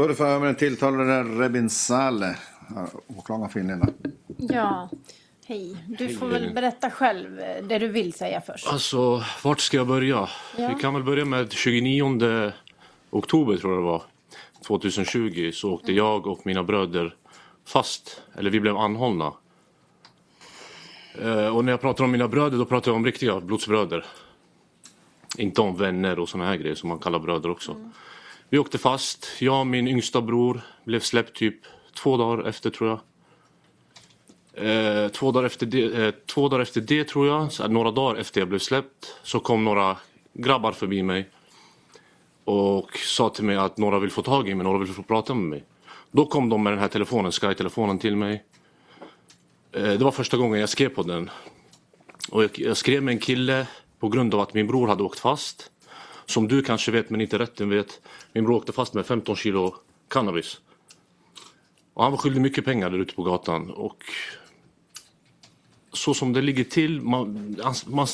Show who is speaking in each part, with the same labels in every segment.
Speaker 1: Då är det för den tilltalade Rebin Saleh. Åklagaren får inleda.
Speaker 2: Ja, hej. Du får väl berätta själv eh, det du vill säga först.
Speaker 3: Alltså, vart ska jag börja?
Speaker 2: Ja.
Speaker 3: Vi kan väl börja med 29 oktober tror jag det var. 2020 så åkte jag och mina bröder fast. Eller vi blev anhållna. Eh, och när jag pratar om mina bröder då pratar jag om riktiga blodsbröder. Inte om vänner och såna här grejer som man kallar bröder också. Vi åkte fast. Jag och min yngsta bror blev släppt typ två dagar efter tror jag. Eh, två, dagar efter det, eh, två dagar efter det tror jag, så här, några dagar efter jag blev släppt, så kom några grabbar förbi mig och sa till mig att några vill få tag i mig, några vill få prata med mig. Då kom de med den här telefonen, Sky-telefonen till mig. Eh, det var första gången jag skrev på den. Och jag, jag skrev med en kille på grund av att min bror hade åkt fast. Som du kanske vet men inte rätten vet. Min bror åkte fast med 15 kilo cannabis. Och han var skyldig mycket pengar där ute på gatan. Och så som det ligger till, man, alltså, man,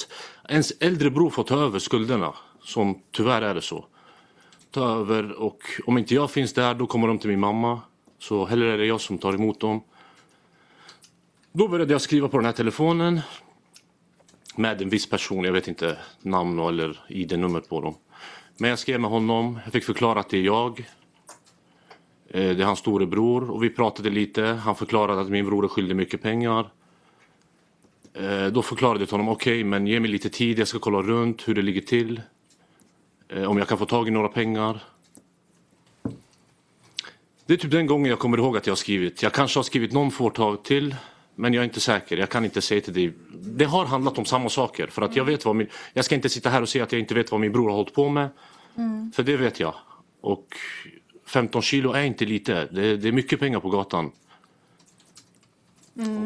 Speaker 3: ens äldre bror får ta över skulderna. Som tyvärr är det så. Ta över och om inte jag finns där då kommer de till min mamma. Så hellre är det jag som tar emot dem. Då började jag skriva på den här telefonen. Med en viss person, jag vet inte namn eller ID-nummer på dem. Men jag skrev med honom, jag fick förklara att det är jag. Eh, det är hans storebror och vi pratade lite. Han förklarade att min bror är skyldig mycket pengar. Eh, då förklarade jag till honom, okej men ge mig lite tid, jag ska kolla runt hur det ligger till. Eh, om jag kan få tag i några pengar. Det är typ den gången jag kommer ihåg att jag har skrivit. Jag kanske har skrivit någon fårtag till. Men jag är inte säker, jag kan inte säga till dig. Det har handlat om samma saker. För att jag vet vad min... Jag ska inte sitta här och säga att jag inte vet vad min bror har hållit på med. För det vet jag. Och 15 kilo är inte lite. Det är, det är mycket pengar på gatan.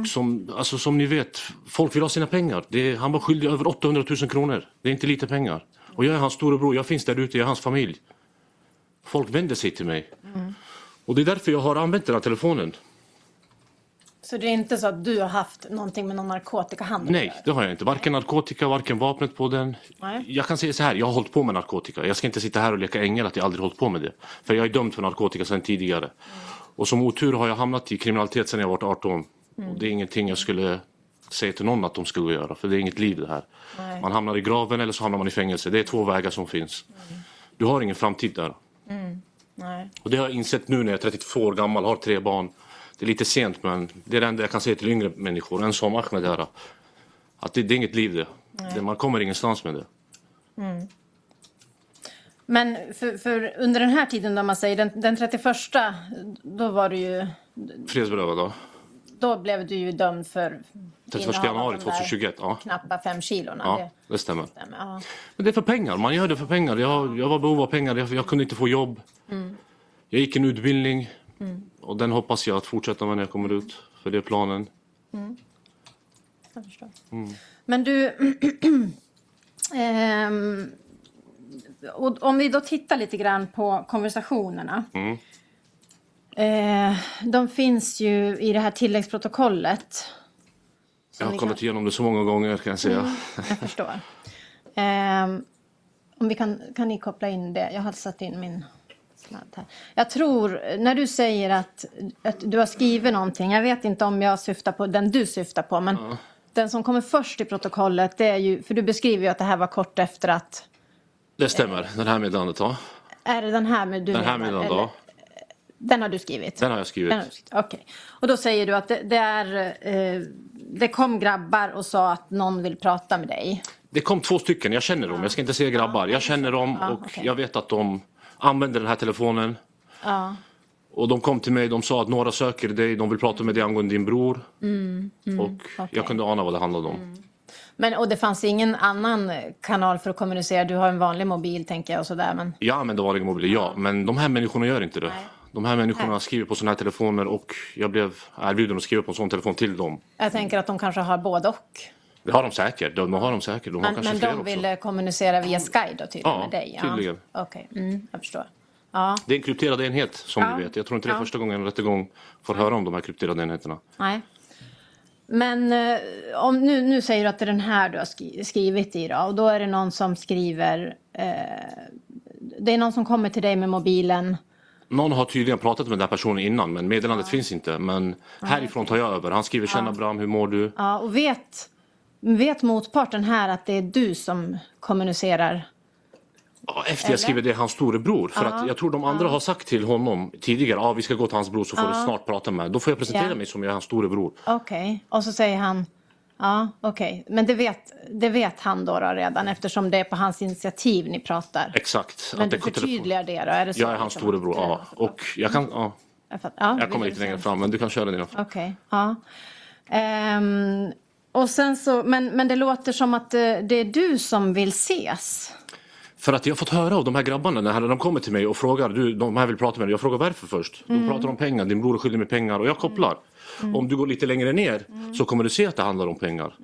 Speaker 3: Och som, alltså som ni vet, folk vill ha sina pengar. Det han var skyldig över 800 000 kronor. Det är inte lite pengar. Och jag är hans storebror, jag finns där ute, jag är hans familj. Folk vänder sig till mig. Och det är därför jag har använt den här telefonen.
Speaker 2: Så det är inte så att du har haft någonting med någon narkotikahandel
Speaker 3: Nej, det har jag inte. Varken narkotika, varken vapnet på den.
Speaker 2: Nej.
Speaker 3: Jag kan säga så här, jag har hållit på med narkotika. Jag ska inte sitta här och leka ängel att jag aldrig hållit på med det. För jag är dömd för narkotika sedan tidigare. Och som otur har jag hamnat i kriminalitet sedan jag var 18. Och det är ingenting jag skulle säga till någon att de skulle göra. För det är inget liv det här.
Speaker 2: Nej.
Speaker 3: Man hamnar i graven eller så hamnar man i fängelse. Det är två vägar som finns. Du har ingen framtid där.
Speaker 2: Nej.
Speaker 3: Och det har jag insett nu när jag är 32 år gammal, har tre barn. Det är lite sent men det är det enda jag kan säga till yngre människor, en som Ahmed här. Att det, det är inget liv det. det. Man kommer ingenstans med det.
Speaker 2: Men för, för under den här tiden då man säger den, den 31 då var du ju
Speaker 3: Frihetsberövad då?
Speaker 2: då blev du ju dömd för
Speaker 3: 31
Speaker 2: innehav av
Speaker 3: januari
Speaker 2: de där
Speaker 3: 2021, ja.
Speaker 2: knappa fem kilorna.
Speaker 3: Ja,
Speaker 2: Det
Speaker 3: det stämmer.
Speaker 2: stämmer. Ja.
Speaker 3: Men det är för pengar, man gör det för pengar. Jag, jag var behov av pengar, jag, jag kunde inte få jobb. Jag gick en utbildning och den hoppas jag att fortsätta med när jag kommer ut. För det är planen.
Speaker 2: Jag förstår.
Speaker 3: Mm.
Speaker 2: Men du... ehm, och om vi då tittar lite grann på konversationerna.
Speaker 3: Mm.
Speaker 2: Eh, de finns ju i det här tilläggsprotokollet.
Speaker 3: Jag har kollat
Speaker 2: kan-
Speaker 3: igenom det så många gånger kan jag säga.
Speaker 2: Jag förstår. Ehm, om vi kan, kan ni koppla in det? Jag har satt in min sladd här. Jag tror, när du säger att, att du har skrivit någonting, jag vet inte om jag syftar på den du syftar på, men den som kommer först i protokollet, det är ju, för du beskriver ju att det här var kort efter att,
Speaker 3: Det stämmer, den här meddelandet ja.
Speaker 2: är det den här med du
Speaker 3: Den här meddelandet ja.
Speaker 2: Den har du skrivit?
Speaker 3: Den har jag skrivit.
Speaker 2: Okej. Och då säger du att det, det är, eh, det kom grabbar och sa att någon vill prata med dig.
Speaker 3: Det kom två stycken, jag känner dem. Jag ska inte säga grabbar. Jag känner dem
Speaker 2: Ja,
Speaker 3: och jag vet att de använder den här telefonen.
Speaker 2: Ja.
Speaker 3: Och de kom till mig, de sa att några söker dig, de vill prata med dig angående din bror. och
Speaker 2: Mm, okej.
Speaker 3: jag kunde ana vad det handlade om.
Speaker 2: Men, och det fanns ingen annan kanal för att kommunicera? Du har en vanlig mobil tänker jag och sådär. Men...
Speaker 3: Jag använder vanliga mobiler, ja. Men de här människorna gör inte det.
Speaker 2: Nej.
Speaker 3: De här människorna
Speaker 2: Nej.
Speaker 3: skriver på sådana här telefoner och jag blev erbjuden att skriva på en sån telefon till dem.
Speaker 2: Jag tänker att de kanske har både och.
Speaker 3: Det har de säkert. De har de säkert. De har
Speaker 2: Men,
Speaker 3: kanske
Speaker 2: men
Speaker 3: fler
Speaker 2: de
Speaker 3: också.
Speaker 2: ville kommunicera via Sky då tydligen
Speaker 3: Ja,
Speaker 2: med dig?
Speaker 3: tydligen.
Speaker 2: Okej, mm, jag förstår. Ja,
Speaker 3: Det är en krypterad enhet som
Speaker 2: Ja.
Speaker 3: du vet. Jag tror inte det är
Speaker 2: Ja.
Speaker 3: första gången en rättegång får höra om de här krypterade enheterna.
Speaker 2: nej. Men eh, om, nu, nu säger du att det är den här du har skri- skrivit i då, och då är det någon som skriver... Eh, det är någon som kommer till dig med mobilen.
Speaker 3: Någon har tydligen pratat med den här personen innan men meddelandet finns inte. Men härifrån tar jag över. Han skriver “Tjena Bram, hur mår du?”
Speaker 2: Ja, och vet, vet motparten här att det är du som kommunicerar?
Speaker 3: Ja, Efter jag skriver det är hans storebror. För att jag tror de andra har sagt till honom tidigare “Ja, vi ska gå till hans bror så får du snart prata med Då får jag presentera
Speaker 2: Ja.
Speaker 3: mig som jag är hans storebror.
Speaker 2: Okej, och så säger han... Ja, okej. Men det vet, det vet han då, då redan eftersom det är på hans initiativ ni pratar.
Speaker 3: Exakt.
Speaker 2: Men
Speaker 3: att
Speaker 2: du förtydligar det då? Är det så
Speaker 3: Jag är hans storebror, ja. Och jag kan... Ja,
Speaker 2: Jag, ja,
Speaker 3: jag kommer lite längre fram men du kan köra dina.
Speaker 2: Okej, ja. Ehm, och sen så, men, men det låter som att eh, det är du som vill ses.
Speaker 3: För att jag har fått höra av de här grabbarna när de kommer till mig och frågar, du, de här vill prata med dig. Jag frågar varför först.
Speaker 2: Mm.
Speaker 3: De pratar om pengar, din bror är skyldig mig pengar och jag kopplar. Om du går lite längre ner
Speaker 2: Mm.
Speaker 3: så kommer du se att det handlar om pengar.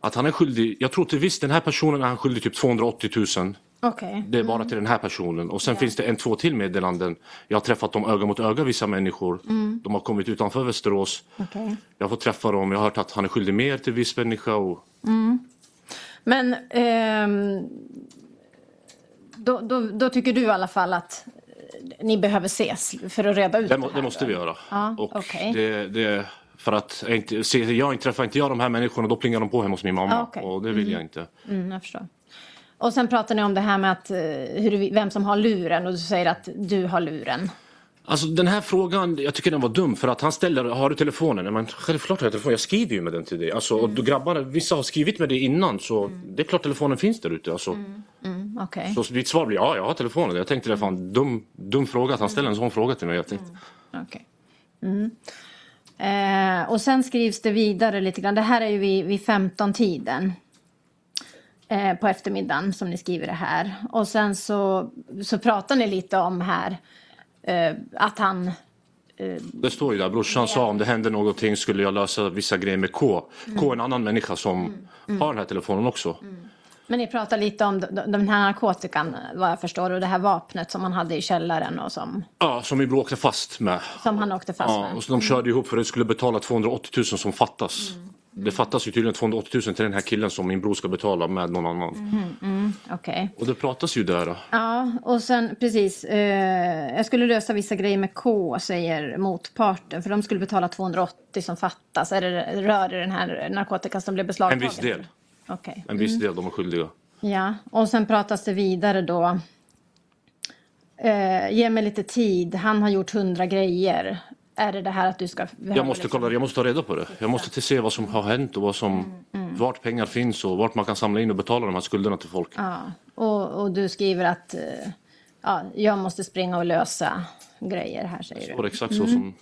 Speaker 3: Att han är skyldig, jag tror till visst den här personen är han skyldig typ 280 000.
Speaker 2: Okej.
Speaker 3: Det är bara till den här personen. Och sen finns det en, två till meddelanden. Jag har träffat dem öga mot öga, vissa människor.
Speaker 2: Mm.
Speaker 3: De har kommit utanför Västerås.
Speaker 2: Okej.
Speaker 3: Jag får träffa dem, jag har hört att han är skyldig mer till viss människa. Och...
Speaker 2: Men ehm, då, då, då tycker du i alla fall att ni behöver ses för att reda ut
Speaker 3: Det,
Speaker 2: det, här
Speaker 3: det måste
Speaker 2: då?
Speaker 3: vi göra.
Speaker 2: Ja,
Speaker 3: och
Speaker 2: okej.
Speaker 3: det, det, för att jag inte, jag träffar inte jag de här människorna då plingar de på hemma hos min mamma.
Speaker 2: Okej.
Speaker 3: Och det vill jag inte.
Speaker 2: Mm, jag förstår. Och sen pratar ni om det här med att, eh, hur, vem som har luren och du säger att du har luren.
Speaker 3: Alltså den här frågan, jag tycker den var dum för att han ställer, har du telefonen? Men självklart har jag telefonen, jag skriver ju med den till dig. Alltså, och då grabbarna, vissa har skrivit med det innan så det är klart telefonen finns där ute. Alltså.
Speaker 2: Mm, Okej.
Speaker 3: Så mitt svar blir ja, jag har telefonen. Jag tänkte det var en dum, dum fråga att han ställer en sån fråga till mig. Jag tänkte.
Speaker 2: Mm. Eh, och sen skrivs det vidare lite grann. Det här är ju vid, vid 15-tiden. Eh, på eftermiddagen som ni skriver det här. Och sen så, så pratar ni lite om här eh, att han...
Speaker 3: Det står ju där, brorsan sa om det händer någonting skulle jag lösa vissa grejer med K. K är en annan människa som har den här telefonen också.
Speaker 2: Men ni pratar lite om den här narkotikan vad jag förstår och det här vapnet som han hade i källaren och som,
Speaker 3: Ja, som min bror åkte fast med.
Speaker 2: som han åkte fast
Speaker 3: Ja,
Speaker 2: med.
Speaker 3: och så de körde ihop för att det skulle betala 280 000 som fattas. Det fattas ju tydligen 280 000 till den här killen som min bror ska betala med någon annan.
Speaker 2: Okej.
Speaker 3: Och det pratas ju där.
Speaker 2: Ja, och sen precis. Eh, jag skulle lösa vissa grejer med K, säger motparten. För de skulle betala 280 som fattas. Är det, rör det den här narkotikan som blev
Speaker 3: En
Speaker 2: beslagtagen?
Speaker 3: viss del.
Speaker 2: Okej.
Speaker 3: En viss del, de är skyldiga.
Speaker 2: Ja, och sen pratas det vidare då. Eh, ge mig lite tid. Han har gjort hundra grejer. Är det det här att du ska...
Speaker 3: Jag måste kolla, jag måste ta reda på det. Jag måste se vad som har hänt och vad som, vart pengar finns och vart man kan samla in och betala de här skulderna till folk.
Speaker 2: Ja, och, och du skriver att eh, ja, jag måste springa och lösa grejer här, säger
Speaker 3: Det
Speaker 2: du.
Speaker 3: exakt så som...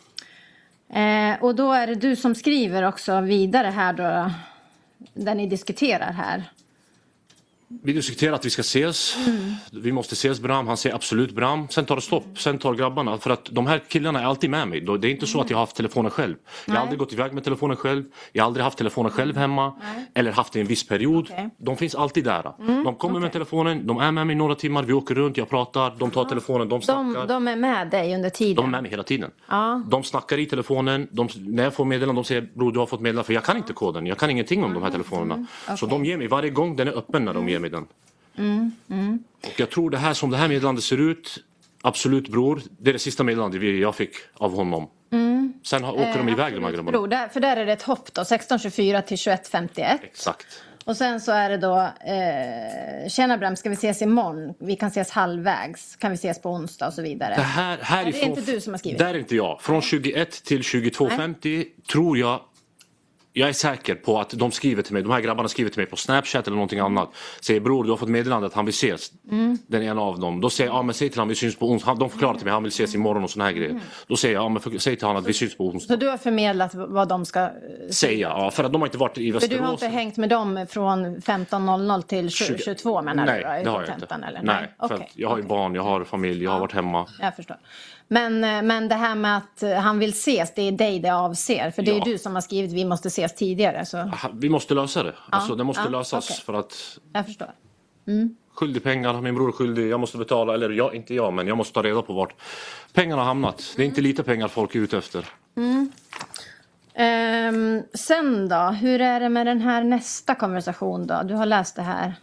Speaker 2: Eh, och då är det du som skriver också vidare här då, där ni diskuterar här.
Speaker 3: Vi diskuterar att vi ska ses. Vi måste ses Bram. Han säger absolut Bram. Sen tar det stopp. Sen tar grabbarna. För att de här killarna är alltid med mig. Det är inte så att jag har haft telefonen själv. Jag har
Speaker 2: Nej.
Speaker 3: aldrig gått iväg med telefonen själv. Jag har aldrig haft telefonen själv hemma. Eller haft det i en viss period.
Speaker 2: Okej.
Speaker 3: De finns alltid där. De kommer med telefonen. De är med mig några timmar. Vi åker runt. Jag pratar. De tar telefonen. De snackar.
Speaker 2: De, de är med dig under tiden.
Speaker 3: De är med mig hela tiden.
Speaker 2: Ja.
Speaker 3: De snackar i telefonen. De, när jag får meddelanden, de säger bror du har fått meddelande. För jag kan inte koden. Jag kan ingenting om de här telefonerna. Så
Speaker 2: Okej.
Speaker 3: de ger mig varje gång den är öppen när de ger mig den. Och jag tror det här som det här meddelandet ser ut. Absolut bror. Det är det sista meddelandet jag fick av honom. Sen har, åker de iväg de här grabbarna.
Speaker 2: Bro, där, för där är det ett hopp då, 1624 till 2151.
Speaker 3: Exakt.
Speaker 2: Och sen så är det då, eh, tjena Bram, ska vi ses imorgon? Vi kan ses halvvägs, kan vi ses på onsdag och så vidare.
Speaker 3: Det här, härifrån,
Speaker 2: inte du som har skrivit?
Speaker 3: Det är inte jag. Från 21 till 22.50 tror jag jag är säker på att de skriver till mig, de här grabbarna skriver till mig på Snapchat eller någonting annat. Säger bror du har fått meddelande att han vill ses. Den ena av dem. Då säger jag, ja men säg till honom vi syns på onsdag. De förklarar till mig, han vill ses imorgon och såna här grejer. Då säger jag, ja men för, säg till honom att vi syns på onsdag.
Speaker 2: Så du har förmedlat vad de ska...
Speaker 3: Säga, ja för att de har inte varit i
Speaker 2: För
Speaker 3: Västerås.
Speaker 2: du har inte hängt med dem från 15.00 till 20, 22 menar
Speaker 3: Nej,
Speaker 2: du? i
Speaker 3: det har jag inte.
Speaker 2: Eller?
Speaker 3: Nej, för
Speaker 2: Okej,
Speaker 3: att jag har ju barn, jag har familj, jag har varit hemma.
Speaker 2: Jag förstår. Men, eh, men det här med att eh, han vill ses, det är dig det avser. För det är
Speaker 3: Ja.
Speaker 2: du som har skrivit vi måste ses tidigare. Så
Speaker 3: Vi måste lösa det. Alltså det måste
Speaker 2: ja,
Speaker 3: lösas
Speaker 2: okej.
Speaker 3: för att
Speaker 2: jag förstår.
Speaker 3: skyldig pengar, min bror är skyldig, jag måste betala, eller jag, inte jag, men jag måste ta reda på vart pengarna har hamnat. Det är inte lite pengar folk är ute efter.
Speaker 2: Ehm, sen då, hur är det med den här nästa konversation då? Du har läst det här.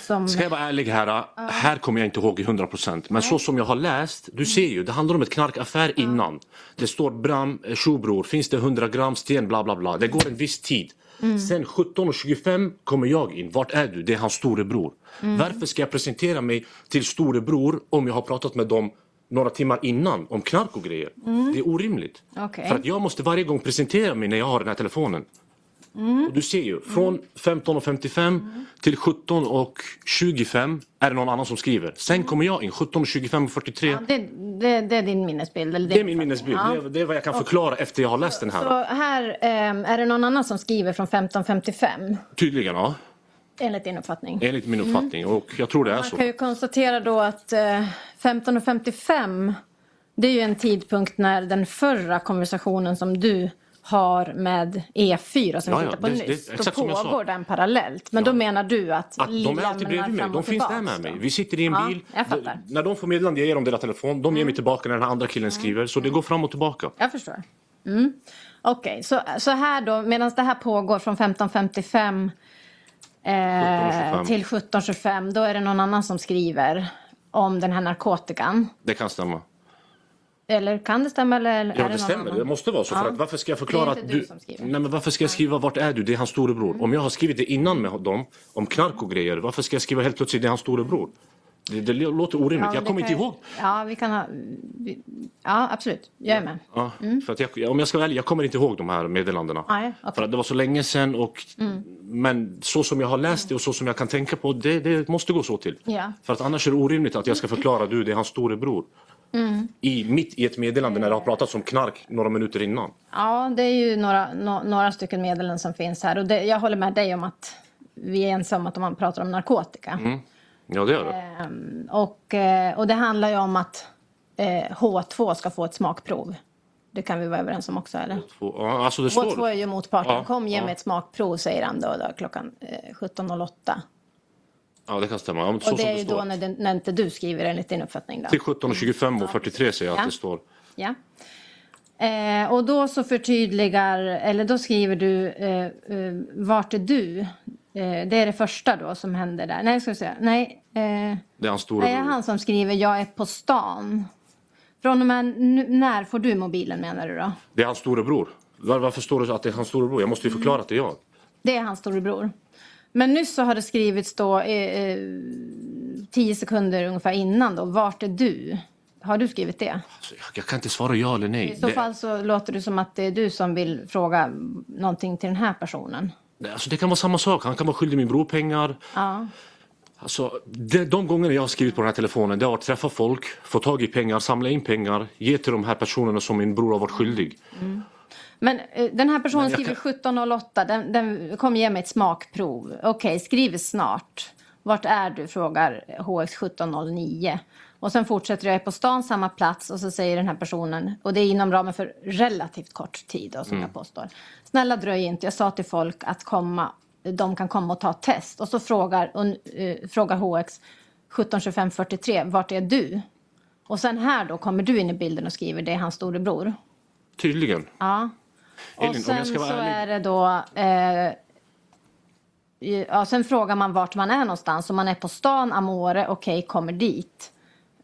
Speaker 2: Som...
Speaker 3: Ska jag vara ärlig här, här kommer jag inte ihåg i 100% men så som jag har läst, du ser ju, det handlar om ett knarkaffär innan. Det står Bram, eh, tjobror, finns det 100 gram sten, bla bla bla. Det går en viss tid. Sen 17.25 kommer jag in, vart är du? Det är hans storebror. Varför ska jag presentera mig till storebror om jag har pratat med dem några timmar innan om knark och grejer? Det är orimligt.
Speaker 2: Okej.
Speaker 3: För att jag måste varje gång presentera mig när jag har den här telefonen. Och du ser ju, från 15.55 till 17.25 är det någon annan som skriver. Sen kommer jag in 17.25 och 43.
Speaker 2: Ja, det, det, det är din minnesbild? Eller
Speaker 3: Det är min minnesbild.
Speaker 2: Ja.
Speaker 3: Det, är, det vad jag kan förklara efter jag har läst den här.
Speaker 2: Så här ehm, är det någon annan som skriver från 1555
Speaker 3: Tydligen, ja.
Speaker 2: enligt din uppfattning?
Speaker 3: Enligt min uppfattning. Och jag tror det är
Speaker 2: Man
Speaker 3: så.
Speaker 2: kan ju konstatera då att eh, 15.55 det är ju en tidpunkt när den förra konversationen som du har med E4 som
Speaker 3: Ja,
Speaker 2: vi
Speaker 3: ja,
Speaker 2: tittade på
Speaker 3: det- det-
Speaker 2: nyss.
Speaker 3: exakt
Speaker 2: då pågår den parallellt. Men då menar du att,
Speaker 3: Att de är alltid bredvid mig. De finns där med mig. Vi sitter i en
Speaker 2: Ja,
Speaker 3: bil.
Speaker 2: Mm.
Speaker 3: När de får meddelande, jag ger dem deras telefon. De ger mig tillbaka när den andra killen skriver. Så det går fram och tillbaka.
Speaker 2: Jag förstår. Mm. Okej, så, så här då, medan det här pågår från 15.55 eh,
Speaker 3: 17.25.
Speaker 2: till 17.25 då är det någon annan som skriver om den här narkotikan.
Speaker 3: Det kan stämma.
Speaker 2: Eller kan det stämma? Eller
Speaker 3: Ja,
Speaker 2: det
Speaker 3: det stämmer.
Speaker 2: annan?
Speaker 3: Det måste vara så. För
Speaker 2: Ja.
Speaker 3: att varför ska jag förklara att du... Nej, men varför ska jag skriva vart är du? Det är hans storebror. Om jag har skrivit det innan med dem, om knark och grejer, varför ska jag skriva helt plötsligt det är hans storebror? Det, det låter orimligt.
Speaker 2: Ja,
Speaker 3: jag kommer inte ihåg.
Speaker 2: Ja, vi kan ha... vi- Ja, absolut. Jag är med.
Speaker 3: Ja, för att jag, om jag ska vara ärlig, jag kommer inte ihåg de här meddelandena.
Speaker 2: Nej, okej.
Speaker 3: För att det var så länge sedan och men så som jag har läst det och så som jag kan tänka på, det, det måste gå så till.
Speaker 2: Ja.
Speaker 3: För att annars är det orimligt att jag ska förklara du, det är hans storebror. I, mitt i ett meddelande när det har pratats om knark några minuter innan.
Speaker 2: Ja, det är ju några, no, några stycken meddelanden som finns här. Och det, jag håller med dig om att vi är ensamma om att man pratar om narkotika.
Speaker 3: Ja, det gör det.
Speaker 2: Ehm, och, eh, och det handlar ju om att eh, H2 ska få ett smakprov. Det kan vi vara överens om också, eller?
Speaker 3: Ja, alltså det
Speaker 2: H2
Speaker 3: står...
Speaker 2: är ju motparten.
Speaker 3: Ja,
Speaker 2: Kom ge
Speaker 3: ja.
Speaker 2: mig ett smakprov, säger han då, då klockan eh, 17.08.
Speaker 3: Ja, det kan stämma. Ja,
Speaker 2: Och det är ju då när, det, när inte du skriver enligt din uppfattning. Då.
Speaker 3: Till 17.25 och 43 säger jag
Speaker 2: Ja.
Speaker 3: att det står.
Speaker 2: Ja. Eh, och då så förtydligar, eller då skriver du, eh, eh, vart är du? Eh, det är det första då som händer där. Nej, ska vi. Nej, eh,
Speaker 3: Det är hans
Speaker 2: det
Speaker 3: storebror.
Speaker 2: är han som skriver, jag är på stan. Från och med när får du mobilen menar du då?
Speaker 3: Det är hans storebror. Var, varför står det att det är hans storebror? Jag måste ju förklara att det är jag.
Speaker 2: Det är hans storebror. Men nyss så har det skrivits då eh, eh, tio sekunder ungefär innan då, vart är du? Har du skrivit det?
Speaker 3: Jag, kan inte svara ja eller nej.
Speaker 2: I så
Speaker 3: Det-
Speaker 2: fall så låter det som att det är du som vill fråga någonting till den här personen.
Speaker 3: Det, alltså, det kan vara samma sak. Han kan vara skyldig min bror pengar.
Speaker 2: Ja.
Speaker 3: Alltså, det, de gångerna jag har skrivit på den här telefonen det har varit träffa folk, få tag i pengar, samla in pengar, ge till de här personerna som min bror har varit skyldig.
Speaker 2: Men eh, den här personen skriver
Speaker 3: kan-
Speaker 2: 17.08, den, den kommer ge mig ett smakprov. Okej, skriv snart. Vart är du? frågar HX 1709. Och sen fortsätter jag är på stan, samma plats och så säger den här personen, och det är inom ramen för relativt kort tid då, som jag påstår. Snälla dröj inte, jag sa till folk att komma, de kan komma och ta test. Och så frågar, eh, frågar HX 172543, vart är du? Och sen här då kommer du in i bilden och skriver, det är hans storebror.
Speaker 3: Tydligen.
Speaker 2: Ja. Och
Speaker 3: Elin,
Speaker 2: sen så
Speaker 3: ärlig.
Speaker 2: är det då... Eh, ja, sen frågar man vart man är någonstans. Om man är på stan, Amore, okej, kommer dit.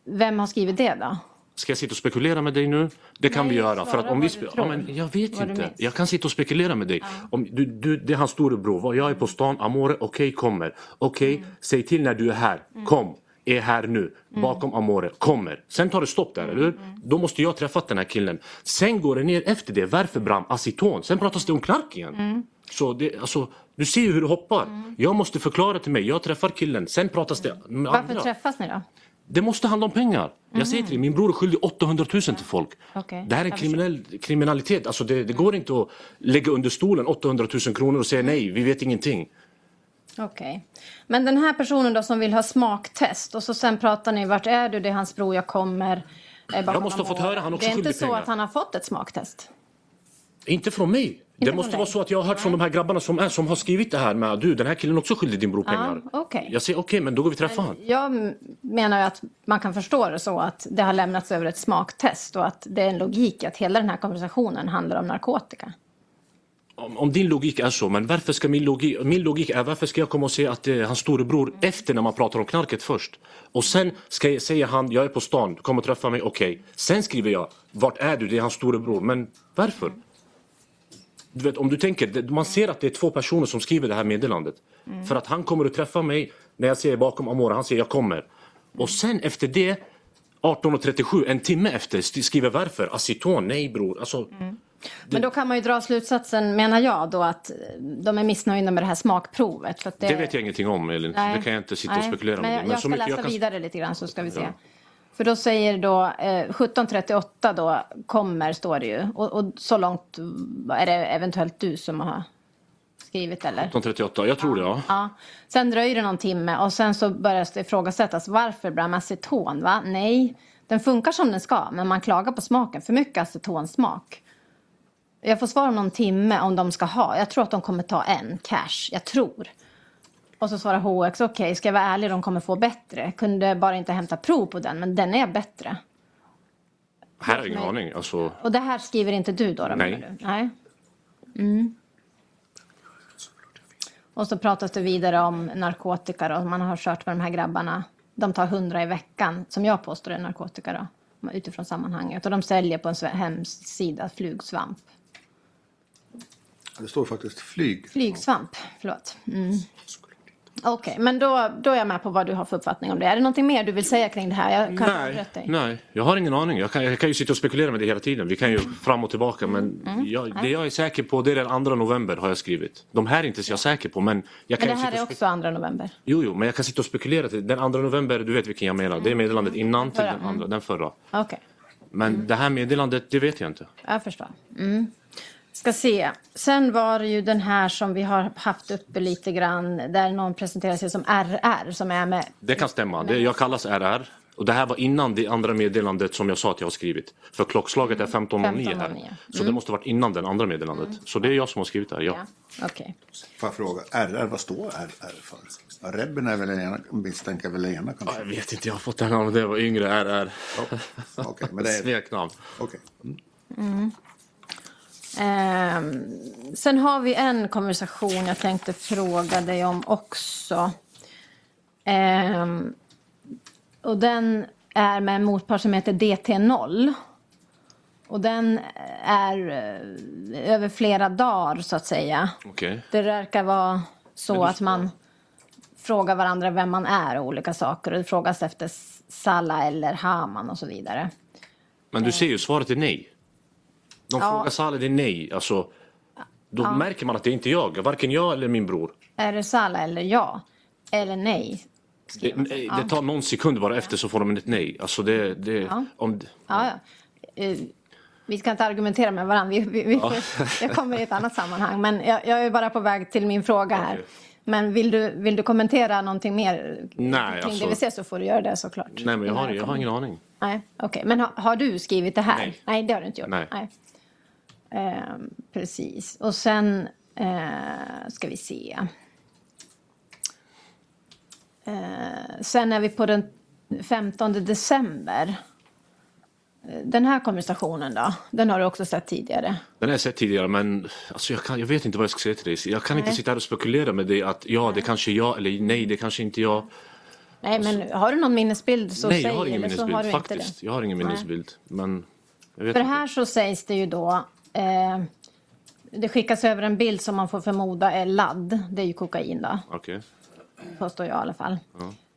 Speaker 2: Vem har skrivit det då?
Speaker 3: Ska jag sitta och spekulera med dig nu? Det kan
Speaker 2: Nej,
Speaker 3: vi göra. För att om vi ja, men jag vet inte. Jag kan sitta och spekulera med dig. Om du, du, det är hans storebror. Jag är på stan, Amore, okej kommer. Okej,
Speaker 2: Mm.
Speaker 3: säg till när du är här. Kom. Är här nu, bakom Amore, kommer. Sen tar det stopp där, eller hur? Då måste jag träffat den här killen. Sen går det ner efter det, varför Bram? Aceton. Sen pratas det om knark igen. Så det, alltså, du ser ju hur det hoppar. Jag måste förklara till mig, jag träffar killen, sen pratas det med
Speaker 2: Varför
Speaker 3: andra.
Speaker 2: träffas ni då?
Speaker 3: Det måste handla om pengar. Jag säger till dig, min bror är skyldig 800 000 till folk.
Speaker 2: Okej,
Speaker 3: Det här är
Speaker 2: jag
Speaker 3: kriminell, kriminalitet. Alltså det, det går inte att lägga under stolen 800 000 kronor och säga nej, vi vet ingenting.
Speaker 2: Okej. Men den här personen då som vill ha smaktest och så sen pratar ni, vart är du? Det är hans bror, jag kommer. eh,
Speaker 3: Jag måste ha fått höra, han också
Speaker 2: Det är inte så
Speaker 3: pengar.
Speaker 2: att han har fått ett smaktest?
Speaker 3: Inte från mig. det
Speaker 2: från
Speaker 3: måste vara så att jag har hört från de här grabbarna som, är, som har skrivit det här med du, den här killen också skyldig din bror pengar.
Speaker 2: okej.
Speaker 3: Jag säger okej, men då går vi träffa han.
Speaker 2: Jag menar att man kan förstå det så att det har lämnats över ett smaktest och att det är en logik att hela den här konversationen handlar om narkotika.
Speaker 3: Om, om din logik är så, men varför ska min logik, min logik är varför ska jag komma och säga att är hans storebror efter när man pratar om knarket först? Och sen ska jag säga han, jag är på stan, kom och träffa mig, okej. Sen skriver jag, vart är du? Det är hans storebror. Men varför? Du vet, om du tänker, man ser att det är två personer som skriver det här meddelandet. För att han kommer att träffa mig när jag säger bakom Amora, han säger jag kommer. Och sen efter det, 18.37, en timme efter, skriver varför? Aceton, nej bror. Alltså,
Speaker 2: Men då kan man ju dra slutsatsen, menar jag, då att de är missnöjda med det här smakprovet. För det,
Speaker 3: Det vet jag ingenting om Elin.
Speaker 2: Nej.
Speaker 3: Det kan jag inte sitta och spekulera
Speaker 2: men
Speaker 3: med.
Speaker 2: jag,
Speaker 3: Men
Speaker 2: jag ska läsa
Speaker 3: jag kan...
Speaker 2: vidare lite grann så ska vi se. För då säger då eh, 17.38 då kommer står det ju. Och, och så långt är det eventuellt du som har skrivit eller?
Speaker 3: 1838, jag tror det ja.
Speaker 2: Ja. Sen dröjer det någon timme och sen så börjar det ifrågasättas varför bland aceton va? Nej, den funkar som den ska men man klagar på smaken. För mycket acetonsmak. Jag får svar om någon timme om de ska ha. Jag tror att de kommer ta en cash. Jag tror. Och så svarar HX, okej ska jag vara ärlig, de kommer få bättre. Kunde bara inte hämta prov på den, men den är bättre.
Speaker 3: Här har jag ingen aning. Alltså,
Speaker 2: Och det här skriver inte du då? då
Speaker 3: Nej.
Speaker 2: Du? Nej. Mm. Och så pratas det vidare om narkotika då. Man har kört med de här grabbarna. De tar 100 i veckan, som jag påstår är narkotika då. Utifrån sammanhanget. Och de säljer på en hemsida flugsvamp.
Speaker 1: Det står faktiskt flyg.
Speaker 2: Flygsvamp, förlåt. Mm. Okej, men då, då är jag med på vad du har för uppfattning om det. Är det någonting mer du vill säga kring det här? Jag kan
Speaker 3: nej, nej, jag har ingen aning. Jag kan, jag kan ju sitta och spekulera med det hela tiden. Vi kan ju fram och tillbaka. Men
Speaker 2: Mm.
Speaker 3: jag, det jag är säker på det är den 2 november har jag skrivit. De här är inte så jag säker på. Men jag kan
Speaker 2: Men det här
Speaker 3: sitta
Speaker 2: är
Speaker 3: och
Speaker 2: också 2 november.
Speaker 3: Jo, jo, men jag kan sitta och spekulera. Till. Den 2 november, du vet vilken jag menar. Det är meddelandet innan till
Speaker 2: Förra,
Speaker 3: den andra, den förra.
Speaker 2: Okej.
Speaker 3: Men det här meddelandet, det vet jag inte.
Speaker 2: Jag förstår. Mm. Ska se. Sen var det ju den här som vi har haft uppe lite grann. Där någon presenterar sig som RR som är med.
Speaker 3: Det kan stämma. Det, jag kallas RR. Och det här var innan det andra meddelandet som jag sa att jag har skrivit. För klockslaget är 15.09 här.
Speaker 2: 15.09.
Speaker 3: Så det måste varit innan den andra meddelandet. Så det är jag som har skrivit det här, ja.
Speaker 2: Ja, okej.
Speaker 1: Får jag fråga, RR, vad står RR för? Rebben är väl ena, misstänker väl ena
Speaker 3: Ja,
Speaker 1: kanske?
Speaker 3: Jag vet inte, jag har fått det här namnet när jag var yngre. RR.
Speaker 1: Okej, men det är...
Speaker 3: Smeknamn.
Speaker 1: Okej.
Speaker 2: Ehm, sen har vi en konversation jag tänkte fråga dig om också. Ehm, och den är med en motpart som heter DT0. Och den är eh, över flera dagar så att säga.
Speaker 3: Okej.
Speaker 2: Det verkar vara så att man frågar varandra vem man är och olika saker. Och det frågas efter Salla eller Haman och så vidare.
Speaker 3: Men du ser ju, svaret är nej. De
Speaker 2: Ja.
Speaker 3: frågar Saleh, det är nej. Alltså, då märker man att det är inte jag. Varken jag eller min bror.
Speaker 2: Är det Salla eller ja? Eller nej?
Speaker 3: Det, nej, det tar någon sekund bara efter så får de ett nej. Alltså det... det
Speaker 2: Ja.
Speaker 3: om,
Speaker 2: Ja, ja. Eh, vi ska inte argumentera med varandra. Vi, vi, vi, Jag kommer i ett annat sammanhang. Men jag, jag är bara på väg till min fråga här.
Speaker 3: Okej.
Speaker 2: Men vill du, vill du kommentera någonting mer
Speaker 3: Nej,
Speaker 2: kring
Speaker 3: alltså-
Speaker 2: DVC så får du göra det såklart.
Speaker 3: nej, men jag har, jag har ingen aning.
Speaker 2: Nej, okej. Men har, har du skrivit det här?
Speaker 3: Nej.
Speaker 2: det har du inte gjort.
Speaker 3: Nej.
Speaker 2: Ehm, precis. Och sen eh, ska vi se. Eh, sen är vi på den 15 december. Eh, Den här konversationen då? Den har du också sett tidigare.
Speaker 3: Den har jag sett tidigare men alltså, jag, kan, jag vet inte vad jag ska säga till dig. Jag kan inte
Speaker 2: Nej.
Speaker 3: sitta här och spekulera med dig att ja, det kanske är jag eller nej, det kanske inte är jag.
Speaker 2: Nej, men har du någon minnesbild så
Speaker 3: nej,
Speaker 2: säg.
Speaker 3: jag har ingen
Speaker 2: har
Speaker 3: minnesbild
Speaker 2: inte
Speaker 3: faktiskt. Jag har ingen
Speaker 2: Nej.
Speaker 3: minnesbild. Men
Speaker 2: För
Speaker 3: inte.
Speaker 2: här så sägs det ju då. Eh, det skickas över en bild som man får förmoda är ladd. Det är ju kokain då.
Speaker 3: Okej.
Speaker 2: Påstår jag i alla fall.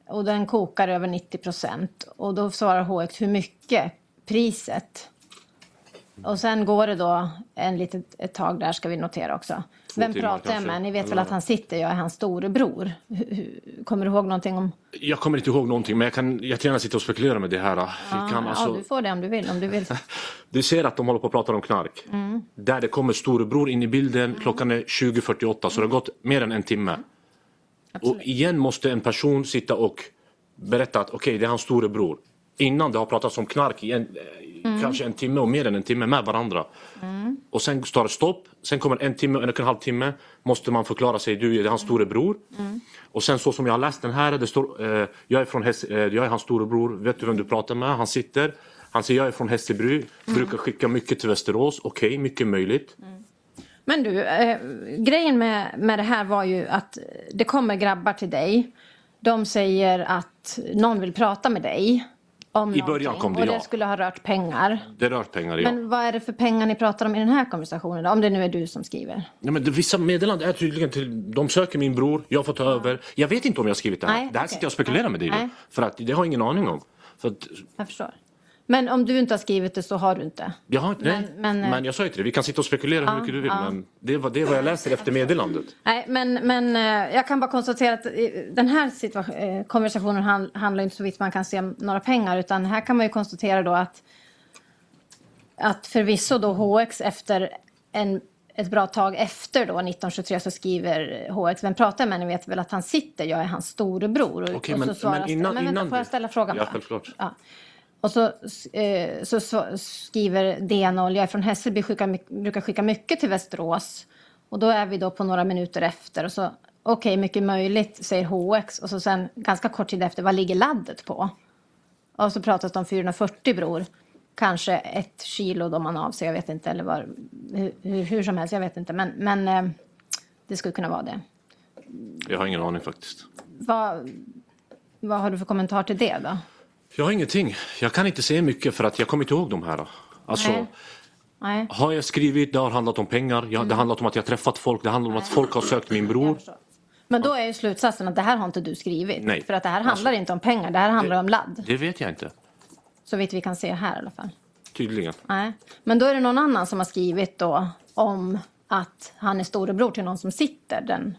Speaker 2: och den kokar över 90 procent. Och då svarar HX hur mycket? Priset. Och sen går det då en litet ett tag där ska vi notera också. Vem
Speaker 3: timmar
Speaker 2: pratar jag
Speaker 3: kanske.
Speaker 2: med? Ni vet väl
Speaker 3: Eller-
Speaker 2: att han sitter, jag är hans storebror. Hur- hur- Kommer du ihåg någonting om...
Speaker 3: Jag kommer inte ihåg någonting men jag kan jättegärna sitta och spekulera med det här. Vi kan,
Speaker 2: ja,
Speaker 3: alltså,
Speaker 2: du får det om du vill. Om du vill.
Speaker 3: Du ser att de håller på att prata om knark.
Speaker 2: Mm.
Speaker 3: Där det kommer storebror in i bilden. Klockan är 20.48 så det har gått mer än en timme. Och igen måste en person sitta och berätta att okej det är hans storebror. Innan det har pratats om knark i en,
Speaker 2: Mm.
Speaker 3: kanske en timme och mer än en timme med varandra. Och sen står det stopp. Sen kommer en timme, en och en halv timme. Måste man förklara sig, du är hans storebror.
Speaker 2: Mm.
Speaker 3: Och sen så som jag har läst den här, det står eh, jag, är från eh, jag är hans storebror, vet du vem du pratar med? Han sitter. Han säger jag är från Hässelby, brukar skicka mycket till Västerås. Okej, mycket möjligt.
Speaker 2: Men du, eh, grejen med, med det här var ju att det kommer grabbar till dig. De säger att någon vill prata med dig. Om
Speaker 3: I början kom det,
Speaker 2: Och det
Speaker 3: ja.
Speaker 2: skulle ha rört pengar.
Speaker 3: Det rör pengar, ja.
Speaker 2: Men vad är det för pengar ni pratar om i den här konversationen? Då? Om det nu är du som skriver.
Speaker 3: Ja, men det, vissa meddelanden är tydligen till, de söker min bror, jag får ta över. Jag vet inte om jag har skrivit det här.
Speaker 2: Nej,
Speaker 3: det här
Speaker 2: okej.
Speaker 3: sitter jag och spekulerar med dig
Speaker 2: Nej.
Speaker 3: För att det har jag ingen aning om. För att,
Speaker 2: Jag förstår. Men om du inte har skrivit det så har du inte.
Speaker 3: jag har, inte- nej,
Speaker 2: Men-
Speaker 3: men,
Speaker 2: men, eh,
Speaker 3: jag sa ju till dig, vi kan sitta och spekulera hur mycket du vill.
Speaker 2: ja.
Speaker 3: Men det var det är vad jag läser efter meddelandet.
Speaker 2: Nej, men, men eh, jag kan bara konstatera att eh, den här konversationen han, handlar inte så vitt man kan se om några pengar. Utan här kan man ju konstatera då att, att förvisso då HX efter en, ett bra tag efter då 1923 så skriver HX, vem pratar med? Ni vet väl att han sitter, jag är hans storebror. Och,
Speaker 3: Okej,
Speaker 2: och så
Speaker 3: men-
Speaker 2: svaras
Speaker 3: men
Speaker 2: det-
Speaker 3: innan-
Speaker 2: men vänta,
Speaker 3: innan
Speaker 2: får jag
Speaker 3: det-
Speaker 2: ställa frågan
Speaker 3: Ja,
Speaker 2: bara? Ja. Och så, eh, så, skriver DN-0, jag är från Hässelby, skickar, my- brukar skicka mycket till Västerås. Och då är vi då på några minuter efter. Och så, okej, mycket möjligt, säger HX. Och så sen ganska kort tid efter, vad ligger laddet på? Och så pratas det om 440 bror. Kanske ett kilo då man avser, jag vet inte. Eller var, hur, hur, hur som helst, jag vet inte. Men, men eh, det skulle kunna vara det.
Speaker 3: Jag har ingen aning faktiskt.
Speaker 2: Vad, vad har du för kommentar till det då?
Speaker 3: Jag har ingenting. Jag kan inte säga mycket för att jag kommer inte ihåg de här. Alltså,
Speaker 2: Nej. Nej.
Speaker 3: har jag skrivit, det har handlat om pengar. Jag, Det har handlat om att jag träffat folk. Det handlar om att folk har sökt min bror.
Speaker 2: Men då är ju slutsatsen att det här har inte du skrivit.
Speaker 3: Nej.
Speaker 2: För att det här handlar inte om pengar, det här handlar om ladd.
Speaker 3: Det vet jag inte.
Speaker 2: Så vitt vi kan se här i alla fall.
Speaker 3: Tydligen.
Speaker 2: Nej. Men då är det någon annan som har skrivit då om att han är storebror till någon som sitter den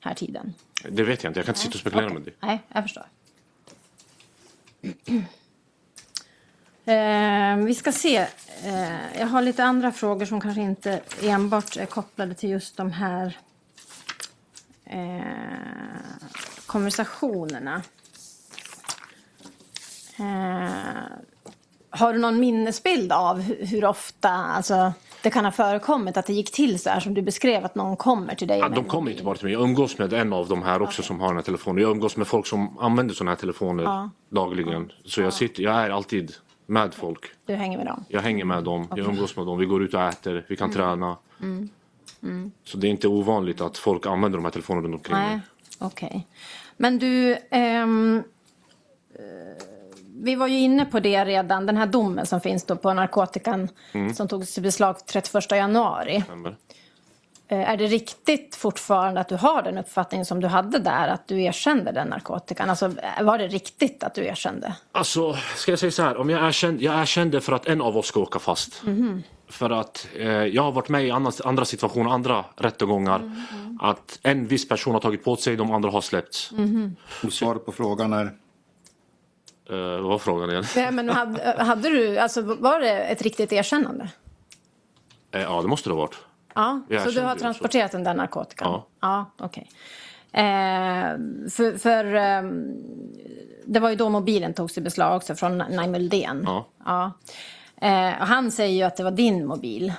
Speaker 2: här tiden.
Speaker 3: Det vet jag inte. Jag kan inte sitta och spekulera
Speaker 2: Okej.
Speaker 3: med det.
Speaker 2: Nej, jag förstår. Eh, vi ska se. Eh, jag har lite andra frågor som kanske inte enbart är kopplade till just de här eh, konversationerna. Eh, har du någon minnesbild av hur, hur ofta alltså, det kan ha förekommit att det gick till så här som du beskrev att någon kommer till dig?
Speaker 3: Ja, de kommer inte bara till mig. Jag umgås med en av de här också som har den här telefonen. Jag umgås med folk som använder sådana här telefoner
Speaker 2: Ja.
Speaker 3: dagligen. Så jag, sitter, jag är alltid med folk.
Speaker 2: Du hänger med dem?
Speaker 3: Jag hänger med dem, jag umgås med dem, vi går ut och äter, vi kan
Speaker 2: Mm.
Speaker 3: träna. Så det är inte ovanligt att folk använder de här telefonerna runt omkring
Speaker 2: Nej,
Speaker 3: mig.
Speaker 2: okej. Men du, ehm, eh, vi var ju inne på det redan, den här domen som finns då på narkotikan
Speaker 3: Mm.
Speaker 2: som togs i beslag 31 januari.
Speaker 3: Stämmer.
Speaker 2: Eh, Är det riktigt fortfarande att du har den uppfattningen som du hade där, att du erkände den narkotikan? Alltså, var det riktigt att du erkände?
Speaker 3: Alltså, ska jag säga så här, om jag erkände, jag erkände för att en av oss ska åka fast. För att eh, jag har varit med i andra, andra situationer, andra rättegångar. Att en viss person har tagit på sig, de andra har släppts.
Speaker 1: Och svaret på frågan är
Speaker 3: vad var frågan igen?
Speaker 2: Nej, men hade, hade du, alltså, var det ett riktigt erkännande?
Speaker 3: Eh, ja, det måste det ha varit.
Speaker 2: Ja,
Speaker 3: Jag
Speaker 2: så du har transporterat den där narkotikan?
Speaker 3: Ja.
Speaker 2: Ja, okej. Eh, för för eh, det var ju då mobilen togs i beslag också från Naim Uldén.
Speaker 3: Ja.
Speaker 2: Ja. Eh, och han säger ju att det var din mobil.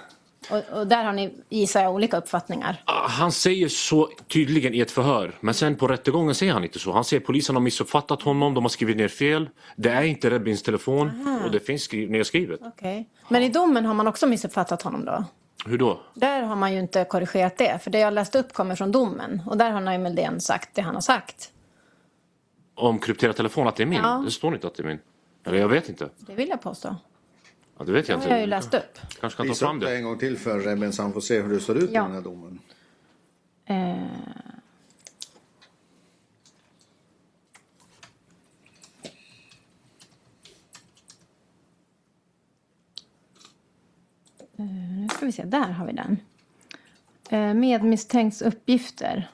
Speaker 2: Och, och där har ni, gissar jag, olika uppfattningar.
Speaker 3: Ah, Han säger så tydligen i ett förhör, men sen på rättegången säger han inte så. Han säger polisen har missuppfattat honom, de har skrivit ner fel. Det är inte Rebins telefon och det finns skri- nedskrivet.
Speaker 2: Okay. Men i domen har man också missuppfattat honom då?
Speaker 3: Hur då?
Speaker 2: Där har man ju inte korrigerat det, för det jag läste upp kommer från domen. Och där har Naim Uldén sagt det han har sagt.
Speaker 3: Om krypterad telefon, att det är min?
Speaker 2: Ja.
Speaker 3: Det står inte att det är min. Eller jag vet inte.
Speaker 2: Det vill jag påstå.
Speaker 3: Ja, det vet jag inte.
Speaker 2: har jag ju läst upp.
Speaker 3: Kanske kan ta fram
Speaker 1: upp det en gång till för Rebben så han får se hur det ser ut
Speaker 2: Ja.
Speaker 1: med den här domen.
Speaker 2: Eh, Nu ska vi se, där har vi den. Eh, Med uppgifter.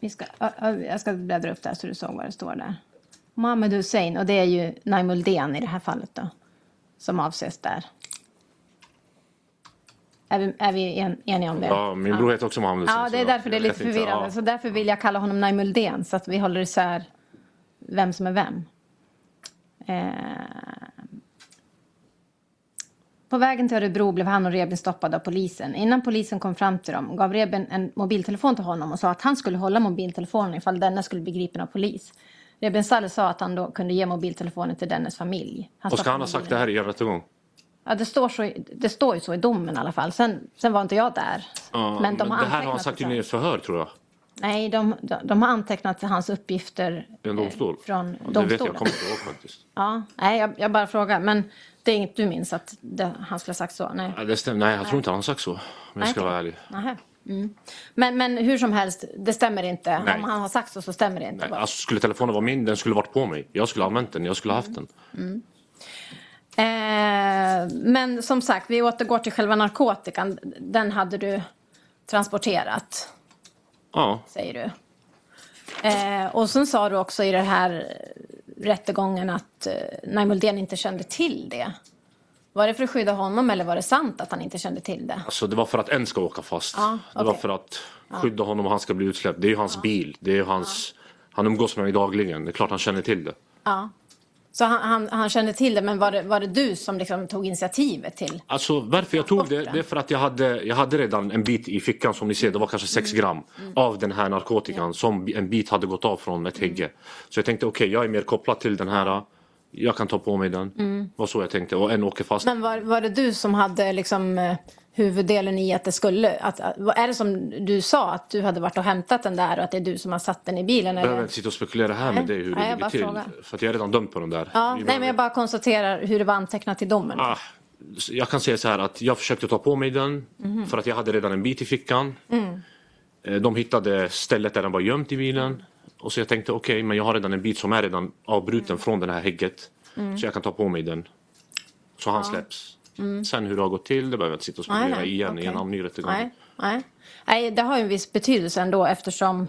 Speaker 2: Vi ska, ö- ö- jag ska bläddra upp där så du såg vad det står där. Mohammed Hussein, och det är ju Naimuldén i det här fallet då. Som avses där. Är vi, är vi en, eniga om det?
Speaker 3: Ja, min bror heter också Mohammed
Speaker 2: Ja,
Speaker 3: Hussein,
Speaker 2: det är därför det är lite förvirrande.
Speaker 3: Ja.
Speaker 2: Så därför vill jag kalla honom Naimuldén så att vi håller isär vem som är vem. Eh... På vägen till Örebro blev han och Rebin stoppade av polisen. Innan polisen kom fram till dem gav Rebin en mobiltelefon till honom och sa att han skulle hålla mobiltelefonen ifall denna skulle bli gripen av polis. Rebin Saleh sa att han då kunde ge mobiltelefonen till dennes familj. Han
Speaker 3: Och ska han ha sagt det här i en rättegång?
Speaker 2: Ja, det står, så, det står ju så i domen i alla fall. Sen, sen var inte jag där.
Speaker 3: Ja,
Speaker 2: men de har
Speaker 3: det här har han sagt
Speaker 2: det
Speaker 3: i förhör tror jag.
Speaker 2: Nej, de, de, de har antecknat hans uppgifter
Speaker 3: en domstol.
Speaker 2: eh, från
Speaker 3: Ja, det
Speaker 2: domstolen.
Speaker 3: vet jag, kommer inte ihåg faktiskt.
Speaker 2: Ja, nej, jag, jag bara frågar. Men det är inget du minns att det, han skulle ha sagt så? Nej.
Speaker 3: Ja, det stämmer. Nej, jag tror inte han har sagt så. Om jag ska
Speaker 2: Nej,
Speaker 3: vara ärlig.
Speaker 2: Nähä. Mm. Men, men hur som helst, det stämmer inte.
Speaker 3: Nej.
Speaker 2: Om han har sagt så, så stämmer det inte.
Speaker 3: Nej, alltså, skulle telefonen vara min, den skulle varit på mig. Jag skulle ha använt den, jag skulle ha haft den.
Speaker 2: Eh, men som sagt, vi återgår till själva narkotikan. Den hade du transporterat,
Speaker 3: Ja,
Speaker 2: säger du. Eh, och sen sa du också i den här rättegången att eh, Naimuldén inte kände till det. Var det för att skydda honom eller var det sant att han inte kände till det?
Speaker 3: alltså det var för att en ska åka fast.
Speaker 2: Ja,
Speaker 3: Det var för att skydda honom och han ska bli utsläppt. Det är ju hans bil. Det är ju hans... Han umgås med mig dagligen. Det är klart han känner till det.
Speaker 2: Ja. Så han, han, han kände till det, men var det, var det du som liksom tog initiativet till?
Speaker 3: Alltså varför jag tog det, det är för att jag hade, jag hade redan en bit i fickan som ni ser, det var kanske 6 gram av den här narkotikan som en bit hade gått av från ett hägge. Så jag tänkte okej, jag är mer kopplad till den här, jag kan ta på mig den. var så jag tänkte och en åker fast.
Speaker 2: Men var, var det du som hade liksom eh, huvuddelen i att det skulle... Att, är det som du sa, att du hade varit och hämtat den där och att det är du som har satt den i bilen?
Speaker 3: Jag behöver inte sitta och spekulera här med
Speaker 2: Nej.
Speaker 3: dig hur
Speaker 2: Nej,
Speaker 3: det ligger till.
Speaker 2: frågar.
Speaker 3: För att jag är redan dömd på den där.
Speaker 2: Ja, nej, men jag bara konstaterar hur det var antecknat i domen.
Speaker 3: Ah, jag kan säga så här att jag försökte ta på mig den
Speaker 2: Mhm.
Speaker 3: för att jag hade redan en bit i fickan.
Speaker 2: Mm.
Speaker 3: Eh, De hittade stället där den var gömt i bilen. Och så jag tänkte okej, men jag har redan en bit som är redan avbruten
Speaker 2: Mm.
Speaker 3: från det här hägget. Så jag kan ta på mig den. Så han släpps. Sen hur det har gått till, det behöver jag inte sitta och
Speaker 2: Mm.
Speaker 3: Spekulera
Speaker 2: nej,
Speaker 3: igen i en ny rättegång.
Speaker 2: Nej, nej. nej, det har ju en viss betydelse ändå eftersom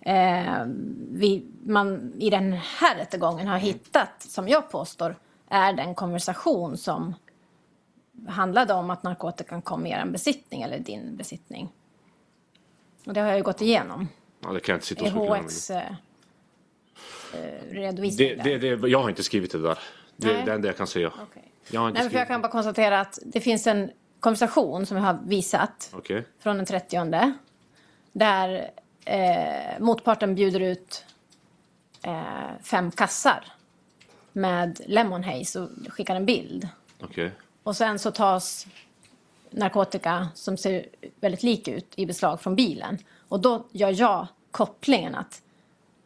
Speaker 2: eh, vi, man i den här rättegången har hittat, som jag påstår, är den konversation som handlade om att narkotikan kom i er besittning eller din besittning. Och det har jag ju gått igenom
Speaker 3: Ja, det kan jag inte sitta och
Speaker 2: i
Speaker 3: spekulera med.
Speaker 2: HX eh, redovisning.
Speaker 3: Det, det, det, jag har inte skrivit det där. Det är det enda jag kan säga.
Speaker 2: Okej.
Speaker 3: Jag har inte
Speaker 2: Nej, för jag kan bara konstatera att det finns en konversation som jag har visat
Speaker 3: Okej.
Speaker 2: från den 30 där eh, motparten bjuder ut eh, fem kassar med Lemon Haze och skickar en bild.
Speaker 3: Okej.
Speaker 2: Och sen så tas narkotika som ser väldigt lik ut i beslag från bilen. Och då gör jag kopplingen att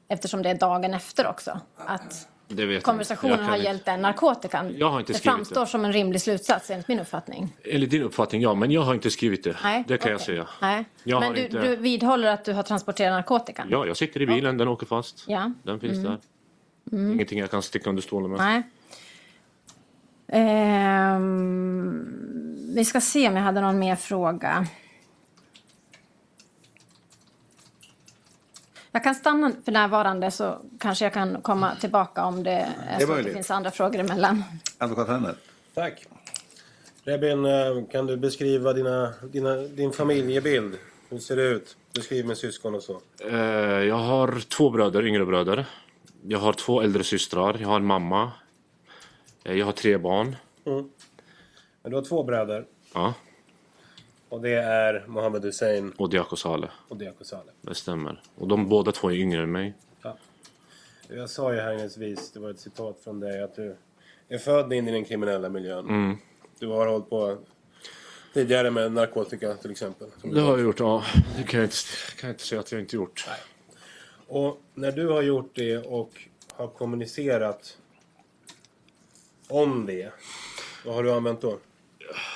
Speaker 2: eftersom det är dagen efter också att
Speaker 3: jag
Speaker 2: konversationen
Speaker 3: Jag
Speaker 2: har gällt den narkotikan.
Speaker 3: Jag har inte
Speaker 2: det framstår
Speaker 3: det.
Speaker 2: som en rimlig slutsats enligt min uppfattning.
Speaker 3: Enligt din uppfattning, ja. Men jag har inte skrivit det.
Speaker 2: Nej,
Speaker 3: det kan jag
Speaker 2: okej.
Speaker 3: säga.
Speaker 2: Nej.
Speaker 3: Jag
Speaker 2: Men du,
Speaker 3: inte-
Speaker 2: du vidhåller att du har transporterat narkotikan?
Speaker 3: Ja, jag sitter i bilen, den åker fast.
Speaker 2: Ja. Mm.
Speaker 3: Den finns där. Ingenting jag kan sticka under stolen med.
Speaker 2: Nej. Ehm, vi ska se om jag hade någon mer fråga. Kan stanna för närvarande så kanske jag kan komma tillbaka om det är, så att det finns andra frågor emellan.
Speaker 1: Advokat Henner.
Speaker 4: Tack. Rebin, eh, kan du beskriva dina, dina, din familjebild? Hur ser det ut? Beskriv med syskon och så.
Speaker 3: Eh, jag har två bröder, yngre bröder. Jag har två äldre systrar. Jag har en mamma. Eh, jag har tre barn.
Speaker 4: Men du har två bröder.
Speaker 3: Ja,
Speaker 4: Och det är Mohammed Hussein
Speaker 3: och Diako Saleh.
Speaker 4: och Diako Saleh.
Speaker 3: Det stämmer. Och de båda två är yngre än mig.
Speaker 4: Ja. Jag sa ju här inledningsvis, det var ett citat från dig, att du är född in i den kriminella miljön. Du har hållit på tidigare med narkotika till exempel.
Speaker 3: Det har jag gjort, ja. Det kan jag inte, kan jag inte säga att jag inte gjort.
Speaker 4: Och när du har gjort det och har kommunicerat om det, vad har du använt då?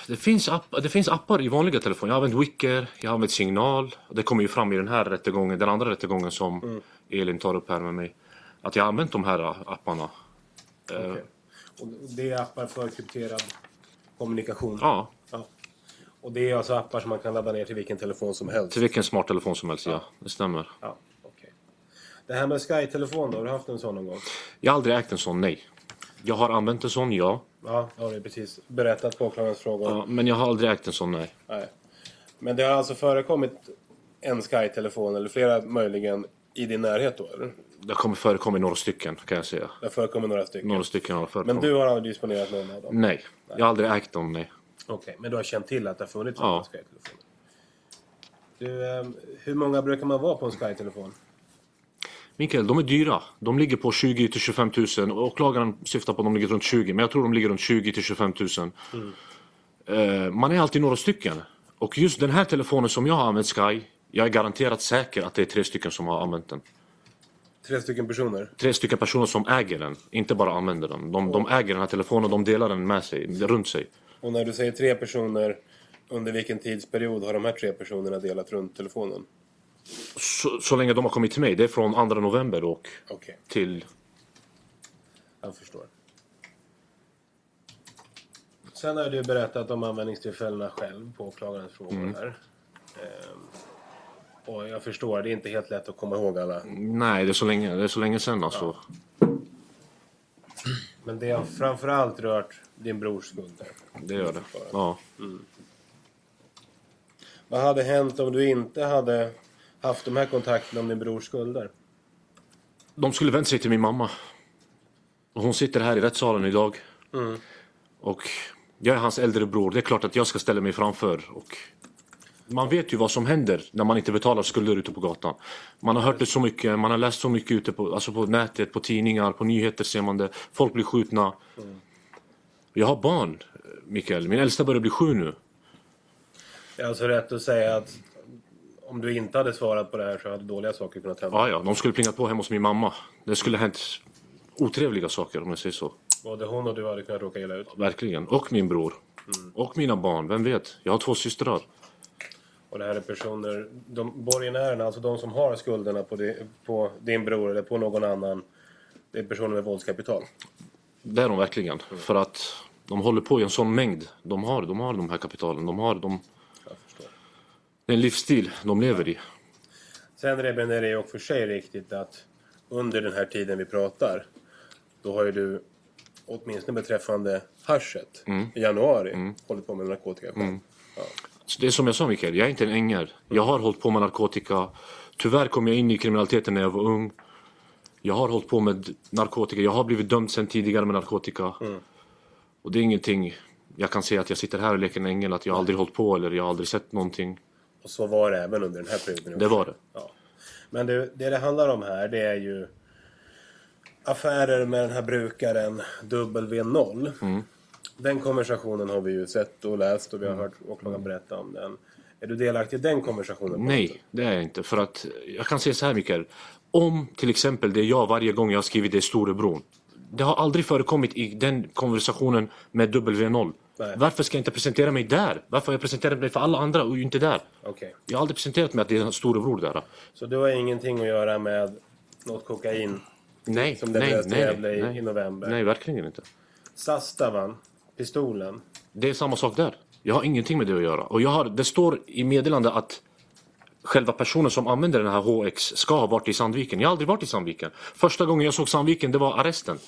Speaker 3: Det finns, app, det finns appar i vanliga telefoner. Jag har använt Wicker, jag har använt Signal. Det kommer ju fram i den här rättegången, den andra rättegången som Elin tar upp här med mig. Att jag har använt de här apparna. Eh,
Speaker 4: Och det är appar för krypterad kommunikation?
Speaker 3: Ja,
Speaker 4: Ja. Och det är alltså appar som man kan ladda ner till vilken telefon som helst?
Speaker 3: till vilken smarttelefon som helst, ja. Det stämmer.
Speaker 4: Ja. Det här med Sky-telefon då, har du haft en sån någon gång?
Speaker 3: Jag har aldrig ägt en sån, nej. Jag har använt en sån, ja.
Speaker 4: Ja, det har du precis berättat på åklagarens frågor.
Speaker 3: ja. Men jag har aldrig ägt en sån, nej.
Speaker 4: Nej. Men det har alltså förekommit en Sky-telefon, eller flera möjligen, i din närhet då, eller?
Speaker 3: Det kommer förekomma några stycken, kan jag säga.
Speaker 4: Det har förekommit några stycken.
Speaker 3: Några stycken har förekommit.
Speaker 4: Men du har aldrig disponerat någon av dem?
Speaker 3: Nej, jag har aldrig ägt dem, nej.
Speaker 4: Okej, men du har känt till att det har funnits
Speaker 3: Ja.
Speaker 4: sådana Sky-telefoner? Du, ehm, hur många brukar man vara på en Sky-telefon?
Speaker 3: Mikael, de är dyra. De ligger på 20 till 25 000. Åklagaren syftar på att de ligger runt 20, men jag tror de ligger runt 20 till 25 000. Eh, man är alltid några stycken. Och just den här telefonen som jag har använt Sky, jag är garanterat säker att det är tre stycken som har använt den.
Speaker 4: Tre stycken personer?
Speaker 3: Tre stycken personer som äger den, inte bara använder den. De, de äger den här telefonen och de delar den med sig, runt sig.
Speaker 4: Och när du säger tre personer, under vilken tidsperiod har de här tre personerna delat runt telefonen?
Speaker 3: Så, så länge de har kommit till mig, det är från 2 november och
Speaker 4: Okej,
Speaker 3: till...
Speaker 4: jag förstår. Sen har du berättat om användningstillfällena själv på åklagarens frågor här. Ehm, och jag förstår, det är inte helt lätt att komma ihåg alla.
Speaker 3: Nej, det är så länge, det är så länge sedan alltså.
Speaker 4: Men det har framförallt rört din brors skulder.
Speaker 3: Det gör det. Ja.
Speaker 4: Vad hade hänt om du inte hade haft de här kontakterna om din brors skulder?
Speaker 3: De skulle vänt sig till min mamma. Och hon sitter här i rättssalen idag. Och jag är hans äldre bror. Det är klart att jag ska ställa mig framför. Och man vet ju vad som händer när man inte betalar skulder ute på gatan. Man har hört det så mycket, man har läst så mycket ute på, alltså på nätet, på tidningar, på nyheter ser man det. Folk blir skjutna. Jag har barn, Mikael. Min äldsta börjar bli sju nu.
Speaker 4: Det är alltså rätt att säga att om du inte hade svarat på det här så hade dåliga saker kunnat hända.
Speaker 3: Ja, ja, de skulle plingat på hemma hos min mamma. Det skulle hänt otrevliga saker om jag säger så.
Speaker 4: Både hon och du hade kunnat råka illa ut.
Speaker 3: Verkligen. Och min bror. Och mina barn, vem vet? Jag har två systrar.
Speaker 4: Och det här är personer, de borgenärerna, alltså de som har skulderna på, di- på din bror eller på någon annan. Det är personer med våldskapital.
Speaker 3: Det är de verkligen. För att de håller på i en sån mängd. De har, de har de här kapitalen. De har de...
Speaker 4: Jag förstår.
Speaker 3: Det är en livsstil de lever i.
Speaker 4: Sen Reben är det ju också för sig riktigt att under den här tiden vi pratar då har ju du åtminstone beträffande haschet i januari hållit på med narkotika. Ja.
Speaker 3: Så det är som jag sa Mikael, jag är inte en ängel. Jag har hållit på med narkotika. Tyvärr kom jag in i kriminaliteten när jag var ung. Jag har hållit på med narkotika. Jag har blivit dömd sen tidigare med narkotika. Och det är ingenting jag kan säga att jag sitter här och leker en ängel, att jag aldrig hållit på eller jag har aldrig sett någonting.
Speaker 4: Och så var det även under den här perioden.
Speaker 3: Det var det.
Speaker 4: Ja. Men det, det det handlar om här det är ju affärer med den här brukaren W0.
Speaker 3: Mm.
Speaker 4: Den konversationen har vi ju sett och läst och vi har hört åklagaren berätta om den. Är du delaktig i den konversationen?
Speaker 3: Nej, det är jag inte. För att jag kan säga så här Mikael. Om till exempel det är jag varje gång jag har skrivit det är storebror. Det har aldrig förekommit i den konversationen med W0.
Speaker 4: Nej.
Speaker 3: Varför ska jag inte presentera mig där? Varför har jag presenterat mig för alla andra och inte där?
Speaker 4: Okej.
Speaker 3: Jag har aldrig presenterat mig att det är en storebror där.
Speaker 4: Så du har ingenting att göra med något kokain
Speaker 3: Nej,
Speaker 4: som
Speaker 3: nej,
Speaker 4: till
Speaker 3: nej,
Speaker 4: Gävle i,
Speaker 3: nej.
Speaker 4: i november?
Speaker 3: Nej, verkligen inte.
Speaker 4: Sastavan, pistolen.
Speaker 3: Det är samma sak där. Jag har ingenting med det att göra. Och jag har, det står i meddelande att själva personen som använder den här HX ska ha varit i Sandviken. Jag har aldrig varit i Sandviken. Första gången jag såg Sandviken, det var arresten.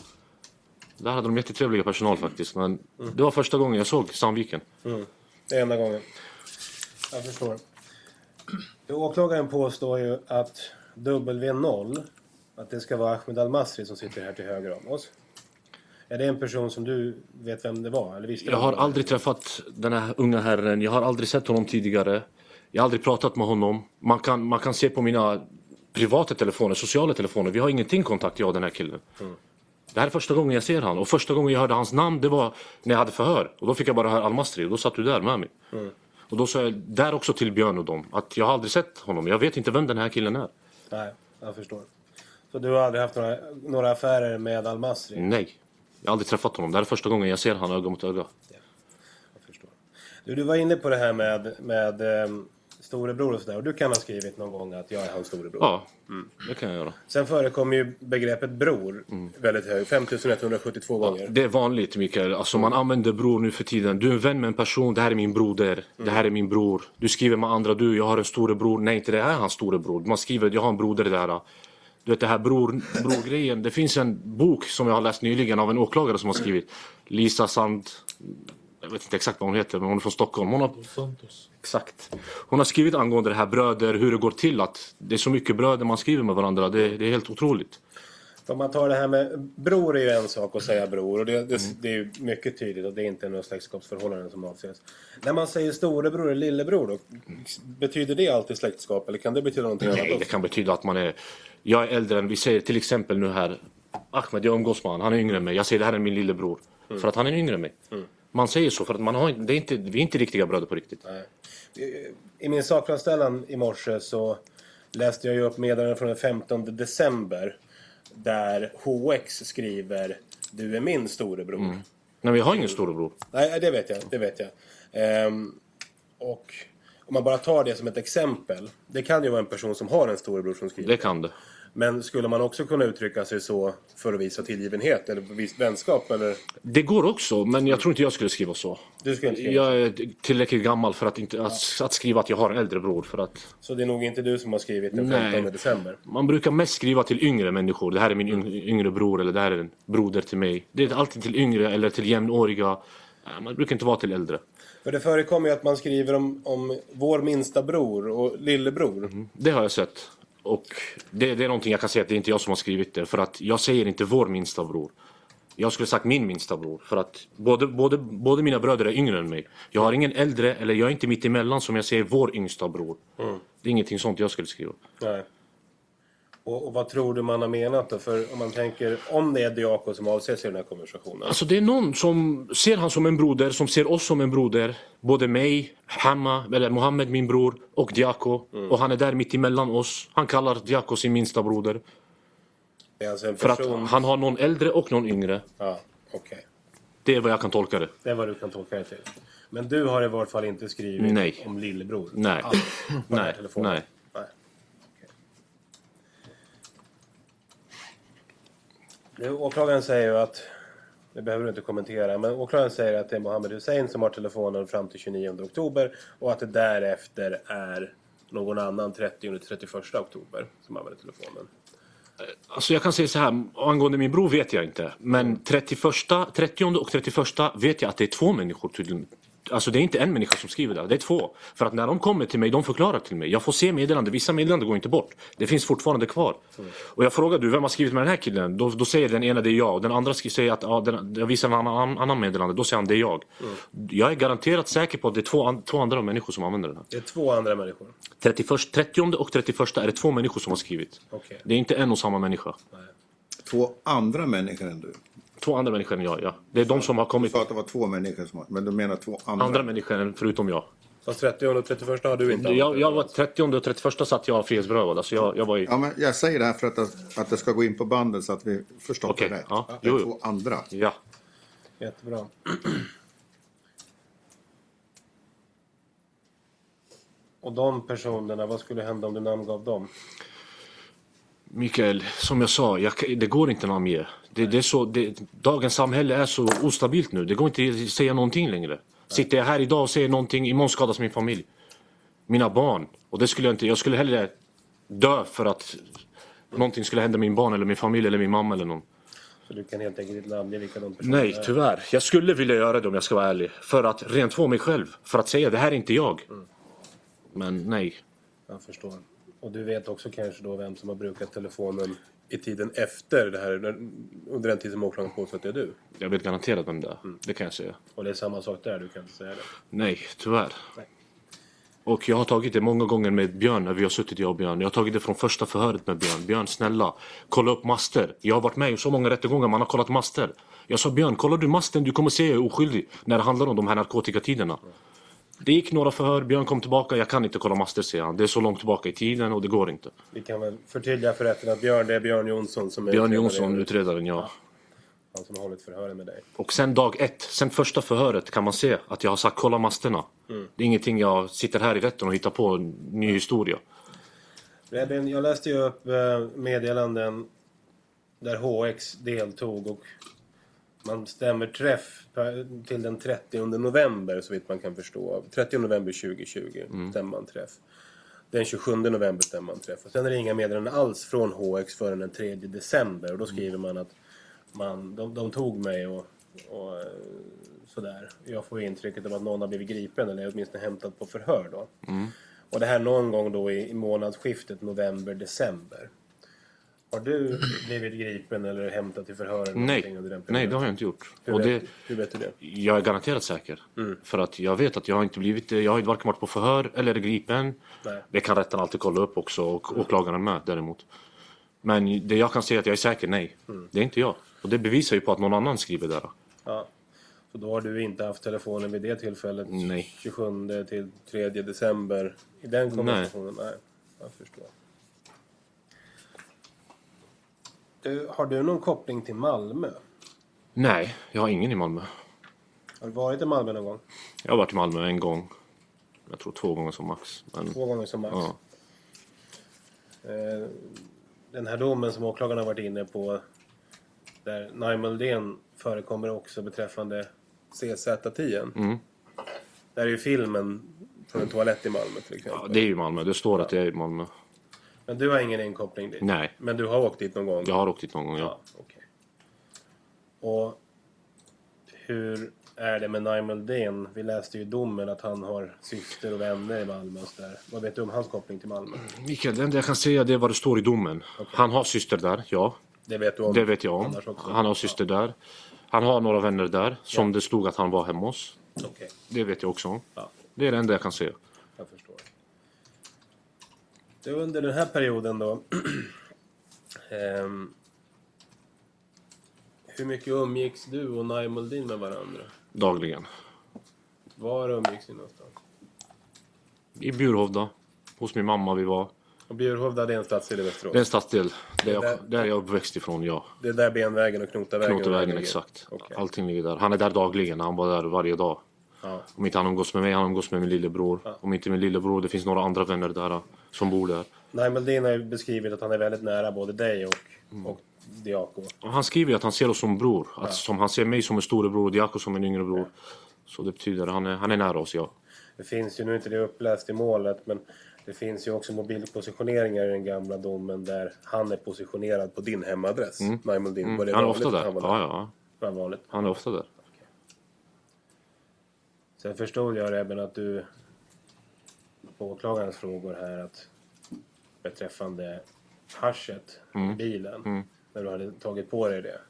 Speaker 3: Där hade de jättetrevliga personal faktiskt. Men det var första gången jag såg Sandviken.
Speaker 4: Det är enda gången. Jag förstår. Åklagaren påstår ju att W0, att det ska vara Ahmed Al-Masri som sitter här till höger om oss. Är det en person som du vet vem det var? Eller visste
Speaker 3: Jag har aldrig träffat den här unga herren. Jag har aldrig sett honom tidigare. Jag har aldrig pratat med honom. Man kan, man kan se på mina privata telefoner, sociala telefoner. Vi har ingenting kontakt, jag och den här killen. Det här är första gången jag ser han och första gången jag hörde hans namn det var när jag hade förhör. Och då fick jag bara höra Almastri och då satt du där med mig. Och då sa jag där också till Björn och dem att jag har aldrig sett honom. Jag vet inte vem den här killen är.
Speaker 4: Nej, jag förstår. Så du har aldrig haft några, några affärer med Al-Masri?
Speaker 3: Nej. Jag har aldrig träffat honom. Det här är första gången jag ser honom öga mot öga.
Speaker 4: Jag förstår. Du, du var inne på det här med, med ehm, storebror och sådär. Och du kan ha skrivit någon gång att jag är hans storebror.
Speaker 3: Ja, det kan jag göra.
Speaker 4: Sen förekommer ju begreppet bror väldigt högt. 5172 gånger.
Speaker 3: Det är vanligt Mikael, alltså man använder bror nu för tiden. Du är en vän med en person, det här är min broder, det här är min bror. Du skriver med andra, du, jag har en storebror. Nej, inte det här är hans storebror. Man skriver, jag har en broder där. Du vet det här bror, brorgrejen. Det finns en bok som jag har läst nyligen av en åklagare som har skrivit. Lisa Sand... Jag vet inte exakt vad hon heter, men hon är från Stockholm. Hon har, exakt. Hon har skrivit angående det här bröder, hur det går till att det är så mycket bröder man skriver med varandra. Det, det är helt otroligt.
Speaker 4: Om man tar det här med bror är ju en sak att säga bror och det, det, det är ju mycket tydligt och det är inte några släktskapsförhållanden som avses. När man säger storebror eller lillebror då, betyder det alltid släktskap eller kan det betyda någonting
Speaker 3: Nej,
Speaker 4: annat
Speaker 3: det
Speaker 4: också?
Speaker 3: kan betyda att man är... Jag är äldre än, vi säger till exempel nu här, Ahmed, jag umgås med honom, han är yngre än mig. Jag säger det här är min lillebror. För att han är yngre än mig. Man säger så för att man har, det är inte, vi är inte riktiga bröder på riktigt.
Speaker 4: Nej. I min sakframställan i morse så läste jag ju upp meddelanden från den 15 december där HX skriver Du är min storebror.
Speaker 3: Nej, vi har ingen storebror.
Speaker 4: Nej, det vet jag. Det vet jag. Ehm, och om man bara tar det som ett exempel. Det kan ju vara en person som har en storebror som skriver.
Speaker 3: Det kan det.
Speaker 4: Men skulle man också kunna uttrycka sig så för att visa tillgivenhet eller vänskap? Eller?
Speaker 3: Det går också, men jag tror inte jag skulle skriva så.
Speaker 4: Du skulle inte skriva
Speaker 3: Jag är tillräckligt gammal för att, inte, att, att skriva att jag har en äldre bror. För att
Speaker 4: Så det är nog inte du som har skrivit den
Speaker 3: Nej.
Speaker 4: 15 december?
Speaker 3: man brukar mest skriva till yngre människor. Det här är min yng- yngre bror eller det här är en broder till mig. Det är alltid till yngre eller till jämnåriga. Nej, Man brukar inte vara till äldre.
Speaker 4: För det förekommer ju att man skriver om, om vår minsta bror och lillebror.
Speaker 3: Det har jag sett. Och det, det är någonting jag kan säga att det är inte jag som har skrivit det. För att jag säger inte vår minsta bror. Jag skulle sagt min minsta bror. För att både, både, både mina bröder är yngre än mig. Jag har ingen äldre, eller jag är inte mitt emellan som jag säger vår yngsta bror. Det är ingenting sånt jag skulle skriva.
Speaker 4: Nej. Och, och vad tror du man har menat då? För om man tänker, om det är Diako som avses i den här konversationen.
Speaker 3: Alltså det är någon som ser han som en broder, som ser oss som en broder. Både mig, Hamma, eller Mohammed min bror och Diako. Och han är där mitt emellan oss. Han kallar Diako sin minsta broder.
Speaker 4: Alltså
Speaker 3: För att han har någon äldre och någon yngre.
Speaker 4: Ja, okej.
Speaker 3: Det är vad jag kan tolka det.
Speaker 4: Det är vad du kan tolka det till. Men du har i vart fall inte skrivit
Speaker 3: Nej.
Speaker 4: om lillebror?
Speaker 3: Nej.
Speaker 4: På här
Speaker 3: Nej,
Speaker 4: telefonen?
Speaker 3: nej.
Speaker 4: nej. Okej. Nu, åklagaren säger ju att, det behöver du inte kommentera, men åklagaren säger att det är Mohammed Hussein som har telefonen fram till 29 oktober och att det därefter är någon annan 30-31 oktober som använder telefonen.
Speaker 3: Eh, alltså jag kan säga så här, angående min bror vet jag inte. Men 31, 30 och 31 vet jag att det är två människor tydligen. Alltså det är inte en människa som skriver det, det är två. För att när de kommer till mig, de förklarar till mig. Jag får se meddelanden, vissa meddelanden går inte bort. Det finns fortfarande kvar. Och jag frågar du, vem har skrivit med den här killen? Då, då säger den ena det är jag, och den andra säger att ja, den, jag visar en annan, annan meddelande, då säger han det är jag. Jag är garanterat säker på att det är två, an, två andra människor som använder den här.
Speaker 4: Det är två andra människor.
Speaker 3: 31, 30 och 31 är det två människor som har skrivit.
Speaker 4: Okej.
Speaker 3: Det är inte en och samma människa.
Speaker 1: Två andra människor än du.
Speaker 3: Två andra människor än jag, ja. Det är de som har
Speaker 1: Du
Speaker 3: kommit.
Speaker 1: sa att det var två människor som Men du menar två andra?
Speaker 3: Andra människor än förutom jag.
Speaker 4: Fast 30 och 31 har du inte
Speaker 3: Jag, jag var 30 och 31 satt jag frihetsberövad. Alltså jag, jag var i...
Speaker 1: Ja, men jag säger det här för att det, att det ska gå in på bandet så att vi förstår
Speaker 3: Okej,
Speaker 1: det rätt.
Speaker 3: ja.
Speaker 1: Det är
Speaker 3: Jo, jo.
Speaker 1: två andra.
Speaker 3: Ja.
Speaker 4: Jättebra. Och de personerna, vad skulle hända om du namngav dem?
Speaker 3: Mikael, som jag sa, jag, det går inte att namnge. Det, det är så, det, dagens samhälle är så ostabilt nu. Det går inte att säga någonting längre. Sitter jag här idag och säger någonting, imorgon skadas min familj. Mina barn. Och det skulle jag inte, jag skulle hellre dö för att någonting skulle hända min barn eller min familj eller min mamma eller någon.
Speaker 4: Så du kan helt enkelt inte namnge vilka de personerna
Speaker 3: Nej,
Speaker 4: är.
Speaker 3: tyvärr. Jag skulle vilja göra det om jag ska vara ärlig. För att rent få mig själv. För att säga det här är inte jag. Men nej.
Speaker 4: Jag förstår. Och du vet också kanske då vem som har brukat telefonen i tiden efter det här, under den tid som åklagaren påstår att det är du.
Speaker 3: Jag vet garanterat vem det är. Det kan jag säga.
Speaker 4: Och det är samma sak där, du kan inte säga det.
Speaker 3: Nej, tyvärr.
Speaker 4: Nej.
Speaker 3: Och jag har tagit det många gånger med Björn när vi har suttit jag och Björn. Jag har tagit det från första förhöret med Björn. Björn snälla, kolla upp master. Jag har varit med i så många rättegångar man har kollat master. Jag sa Björn, kollar du masten du kommer se jag är oskyldig. När det handlar om de här narkotikatiderna. Det gick några förhör, Björn kom tillbaka. Jag kan inte kolla master säger han. Det är så långt tillbaka i tiden och det går inte.
Speaker 4: Vi kan väl förtydliga för rätten att Björn, det är Björn Jonsson som är
Speaker 3: Björn Jonsson, utredaren, ja.
Speaker 4: Han som har hållit förhören med dig.
Speaker 3: Och sen dag ett, sen första förhöret kan man se att jag har sagt kolla masterna. Det är ingenting jag sitter här i rätten och hittar på en ny historia.
Speaker 4: Rebin, jag läste ju upp eh, meddelanden där HX deltog och man stämmer träff till den 30 november så vitt man kan förstå. 30 november 2020 stämmer man träff. Den 27 november stämmer man träff. Och sen är det inga meddelanden alls från HX förrän den 3 december. Och då skriver man att man, de, de tog mig och, och eh, sådär. Jag får intrycket av att någon har blivit gripen eller åtminstone hämtad på förhör då. Och det här någon gång då i, i månadsskiftet november-december. Har du blivit gripen eller hämtad till förhör? eller
Speaker 3: Nej,
Speaker 4: under den
Speaker 3: nej det har jag inte gjort.
Speaker 4: Hur,
Speaker 3: Och
Speaker 4: vet,
Speaker 3: det,
Speaker 4: hur vet du det?
Speaker 3: jag är garanterat säker.
Speaker 4: Mm.
Speaker 3: För att jag vet att jag har inte blivit, jag har inte varken varit på förhör eller gripen.
Speaker 4: Nej.
Speaker 3: Det kan rätten alltid kolla upp också och åklagaren med däremot. Men det jag kan säga att jag är säker, nej.
Speaker 4: Mm.
Speaker 3: Det är inte jag. Och det bevisar ju på att någon annan skriver där.
Speaker 4: Ja. Så då har du inte haft telefonen vid det tillfället?
Speaker 3: Nej.
Speaker 4: 27 till 3 december? I den konversationen? Nej. Jag förstår. Du, har du någon koppling till Malmö?
Speaker 3: Nej, jag har ingen i Malmö.
Speaker 4: Har du varit i Malmö någon gång?
Speaker 3: Jag har varit i Malmö en gång. Jag tror två gånger som max. Men,
Speaker 4: Två gånger som max?
Speaker 3: ja.
Speaker 4: Eh, Den här domen som åklagaren har varit inne på där Naim Uldén förekommer också beträffande CZ-10.
Speaker 3: Mm.
Speaker 4: Där är ju filmen från en toalett i Malmö till exempel.
Speaker 3: ja, det är ju Malmö. Det står att jag är i Malmö.
Speaker 4: Men du har ingen inkoppling dit?
Speaker 3: Nej.
Speaker 4: Men du har åkt dit någon gång?
Speaker 3: Jag har åkt dit någon gång, ja.
Speaker 4: Ja, okej. Och hur är det med Naim Uldén? Vi läste ju domen att han har syster och vänner i Malmö och där. Vad vet du om hans koppling till Malmö?
Speaker 3: Mikael, det enda jag kan säga det är vad det står i domen. Han har syster där, ja.
Speaker 4: Det vet du om?
Speaker 3: Det vet jag om. Han har syster där. Han har några vänner där, som det stod att han var hemma hos.
Speaker 4: Ja, Okej,
Speaker 3: Det vet jag också om.
Speaker 4: ja,
Speaker 3: Det är det enda jag kan säga.
Speaker 4: Förstår. Du, under den här perioden då. ehm, hur mycket umgicks du och Naim Uldén med varandra?
Speaker 3: Dagligen.
Speaker 4: Var umgicks ni någonstans?
Speaker 3: I Bjurhovda. Hos min mamma vi var.
Speaker 4: Och Bjurhovda, det är en stadsdel i
Speaker 3: Det är
Speaker 4: Västerås?
Speaker 3: en stadsdel. Där
Speaker 4: där-
Speaker 3: jag, där jag är uppväxt ifrån, ja.
Speaker 4: Det är där Benvägen och Knotavägen
Speaker 3: Knotevägen,
Speaker 4: ligger?
Speaker 3: exakt.
Speaker 4: Okej.
Speaker 3: Allting ligger där. Han är där dagligen. Han var där varje dag.
Speaker 4: Ja.
Speaker 3: Om inte han umgås med mig, han umgås med min lillebror.
Speaker 4: Ja.
Speaker 3: Om inte min lillebror, det finns några andra vänner där som bor där.
Speaker 4: Naim Uldén har ju beskrivit att han är väldigt nära både dig och,
Speaker 3: Mm.
Speaker 4: och Diako.
Speaker 3: Han skriver ju att han ser oss som bror. Att som han ser mig som en storebror och Diako som en yngre bror. Så det betyder att han är, han är nära oss, ja.
Speaker 4: Det finns ju, nu inte det uppläst i målet, men det finns ju också mobilpositioneringar i den gamla domen där han är positionerad på din hemadress. Naim Uldén. Var det
Speaker 3: Han är ofta där.
Speaker 4: Han
Speaker 3: Ja,
Speaker 4: där?
Speaker 3: ja.
Speaker 4: Vanligt?
Speaker 3: Han är ofta där.
Speaker 4: Sen förstod jag även att du på åklagarens frågor här att beträffande haschet
Speaker 3: Mm.
Speaker 4: i bilen, när du hade tagit på dig det.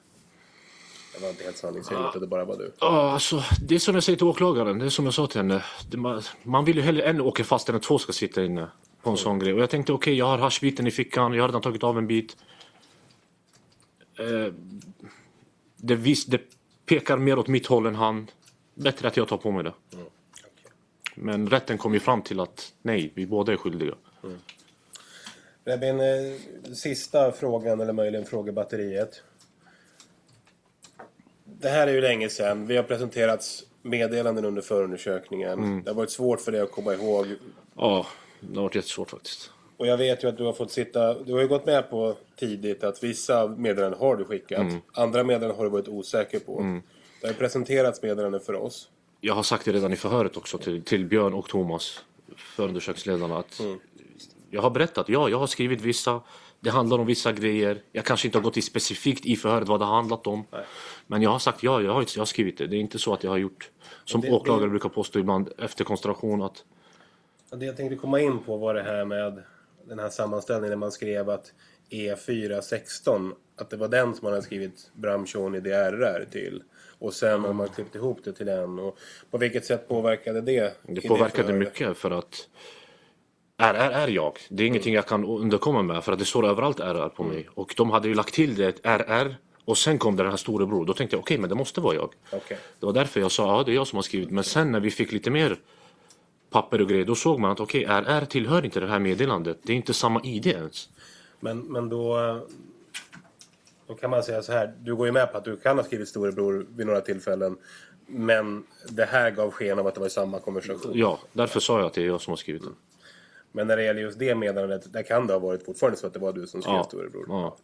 Speaker 4: Det var inte helt sanningsenligt, det bara var du.
Speaker 3: Ja, alltså, det är som jag säger till åklagaren. Det är som jag sa till henne. Det, man, man vill ju hellre en åka fast än att två ska sitta inne på en sån grej. Och jag tänkte okej, jag har haschbiten i fickan. Jag har redan tagit av en bit. Eh, det, vis, det pekar mer åt mitt håll än han. Bättre att jag tar på mig det.
Speaker 4: Okej.
Speaker 3: Men rätten kom ju fram till att nej, vi båda är skyldiga.
Speaker 4: Rebin, eh, sista frågan, eller möjligen frågebatteriet. Det här är ju länge sedan. Vi har presenterats meddelanden under förundersökningen. Det har varit svårt för dig att komma ihåg.
Speaker 3: Ja, det har varit jättesvårt faktiskt.
Speaker 4: Och jag vet ju att du har fått sitta... Du har ju gått med på tidigt att vissa meddelanden har du skickat. Andra meddelanden har du varit osäker på. Det har presenterats meddelanden för oss.
Speaker 3: Jag har sagt det redan i förhöret också till, till Björn och Thomas, förundersökningsledarna, att jag har berättat, ja, jag har skrivit vissa, det handlar om vissa grejer. Jag kanske inte har gått in specifikt i förhöret vad det har handlat om.
Speaker 4: Nej.
Speaker 3: Men jag har sagt, ja, jag har, jag har skrivit det. Det är inte så att jag har gjort, som
Speaker 4: Det-
Speaker 3: åklagare
Speaker 4: det-
Speaker 3: brukar påstå ibland efter konstellation, att
Speaker 4: Det jag tänkte komma in på var det här med den här sammanställningen när man skrev att E416, att det var den som man hade skrivit Bramshoni DRR till. Och sen har man klippt ihop det till en. Och på vilket sätt påverkade det?
Speaker 3: det påverkade mycket för att RR är jag. Det är ingenting jag kan underkomma med för att det står överallt RR på mig. Och de hade ju lagt till det, RR, och sen kom det den här storebror. Då tänkte jag, okej, men det måste vara jag.
Speaker 4: Okej.
Speaker 3: Det var därför jag sa ja, det är jag som har skrivit. Men sen när vi fick lite mer papper och grejer, då såg man att okej, RR tillhör inte det här meddelandet. Det är inte samma ID ens.
Speaker 4: Men, men då, Då kan man säga så här, du går ju med på att du kan ha skrivit storebror vid några tillfällen. Men det här gav sken av att det var i samma konversation.
Speaker 3: Ja, därför sa jag att det är jag som har skrivit den.
Speaker 4: Men när det gäller just det meddelandet, där kan det ha varit fortfarande så att det var du som skrev
Speaker 3: Ja.
Speaker 4: storebror.
Speaker 3: Ja.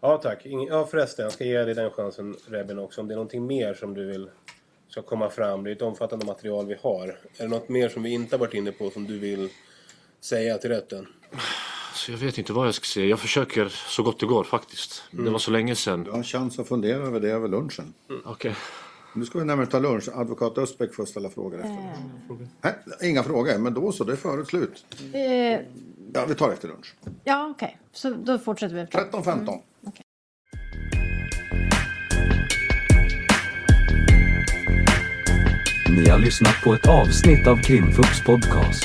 Speaker 4: Ja tack. Ja förresten, jag ska ge dig den chansen Rebin också. Om det är någonting mer som du vill ska komma fram. Det är ett omfattande material vi har. Är det något mer som vi inte har varit inne på som du vill säga till rätten?
Speaker 3: Så jag vet inte vad jag ska säga. Jag försöker så gott det går faktiskt. Det var så länge sedan.
Speaker 1: Du har en chans att fundera över det över lunchen.
Speaker 3: Okej.
Speaker 1: Nu ska vi nämligen ta lunch. Advokat Östbäck får ställa frågor efter. Nej, inga frågor, men då så, det är förut slut.
Speaker 2: Eh,
Speaker 1: Ja, vi tar efter lunch.
Speaker 2: ja, okej. Så då fortsätter vi.
Speaker 1: 13.15.
Speaker 5: Ni har lyssnat på ett avsnitt av Krimfupps podcast.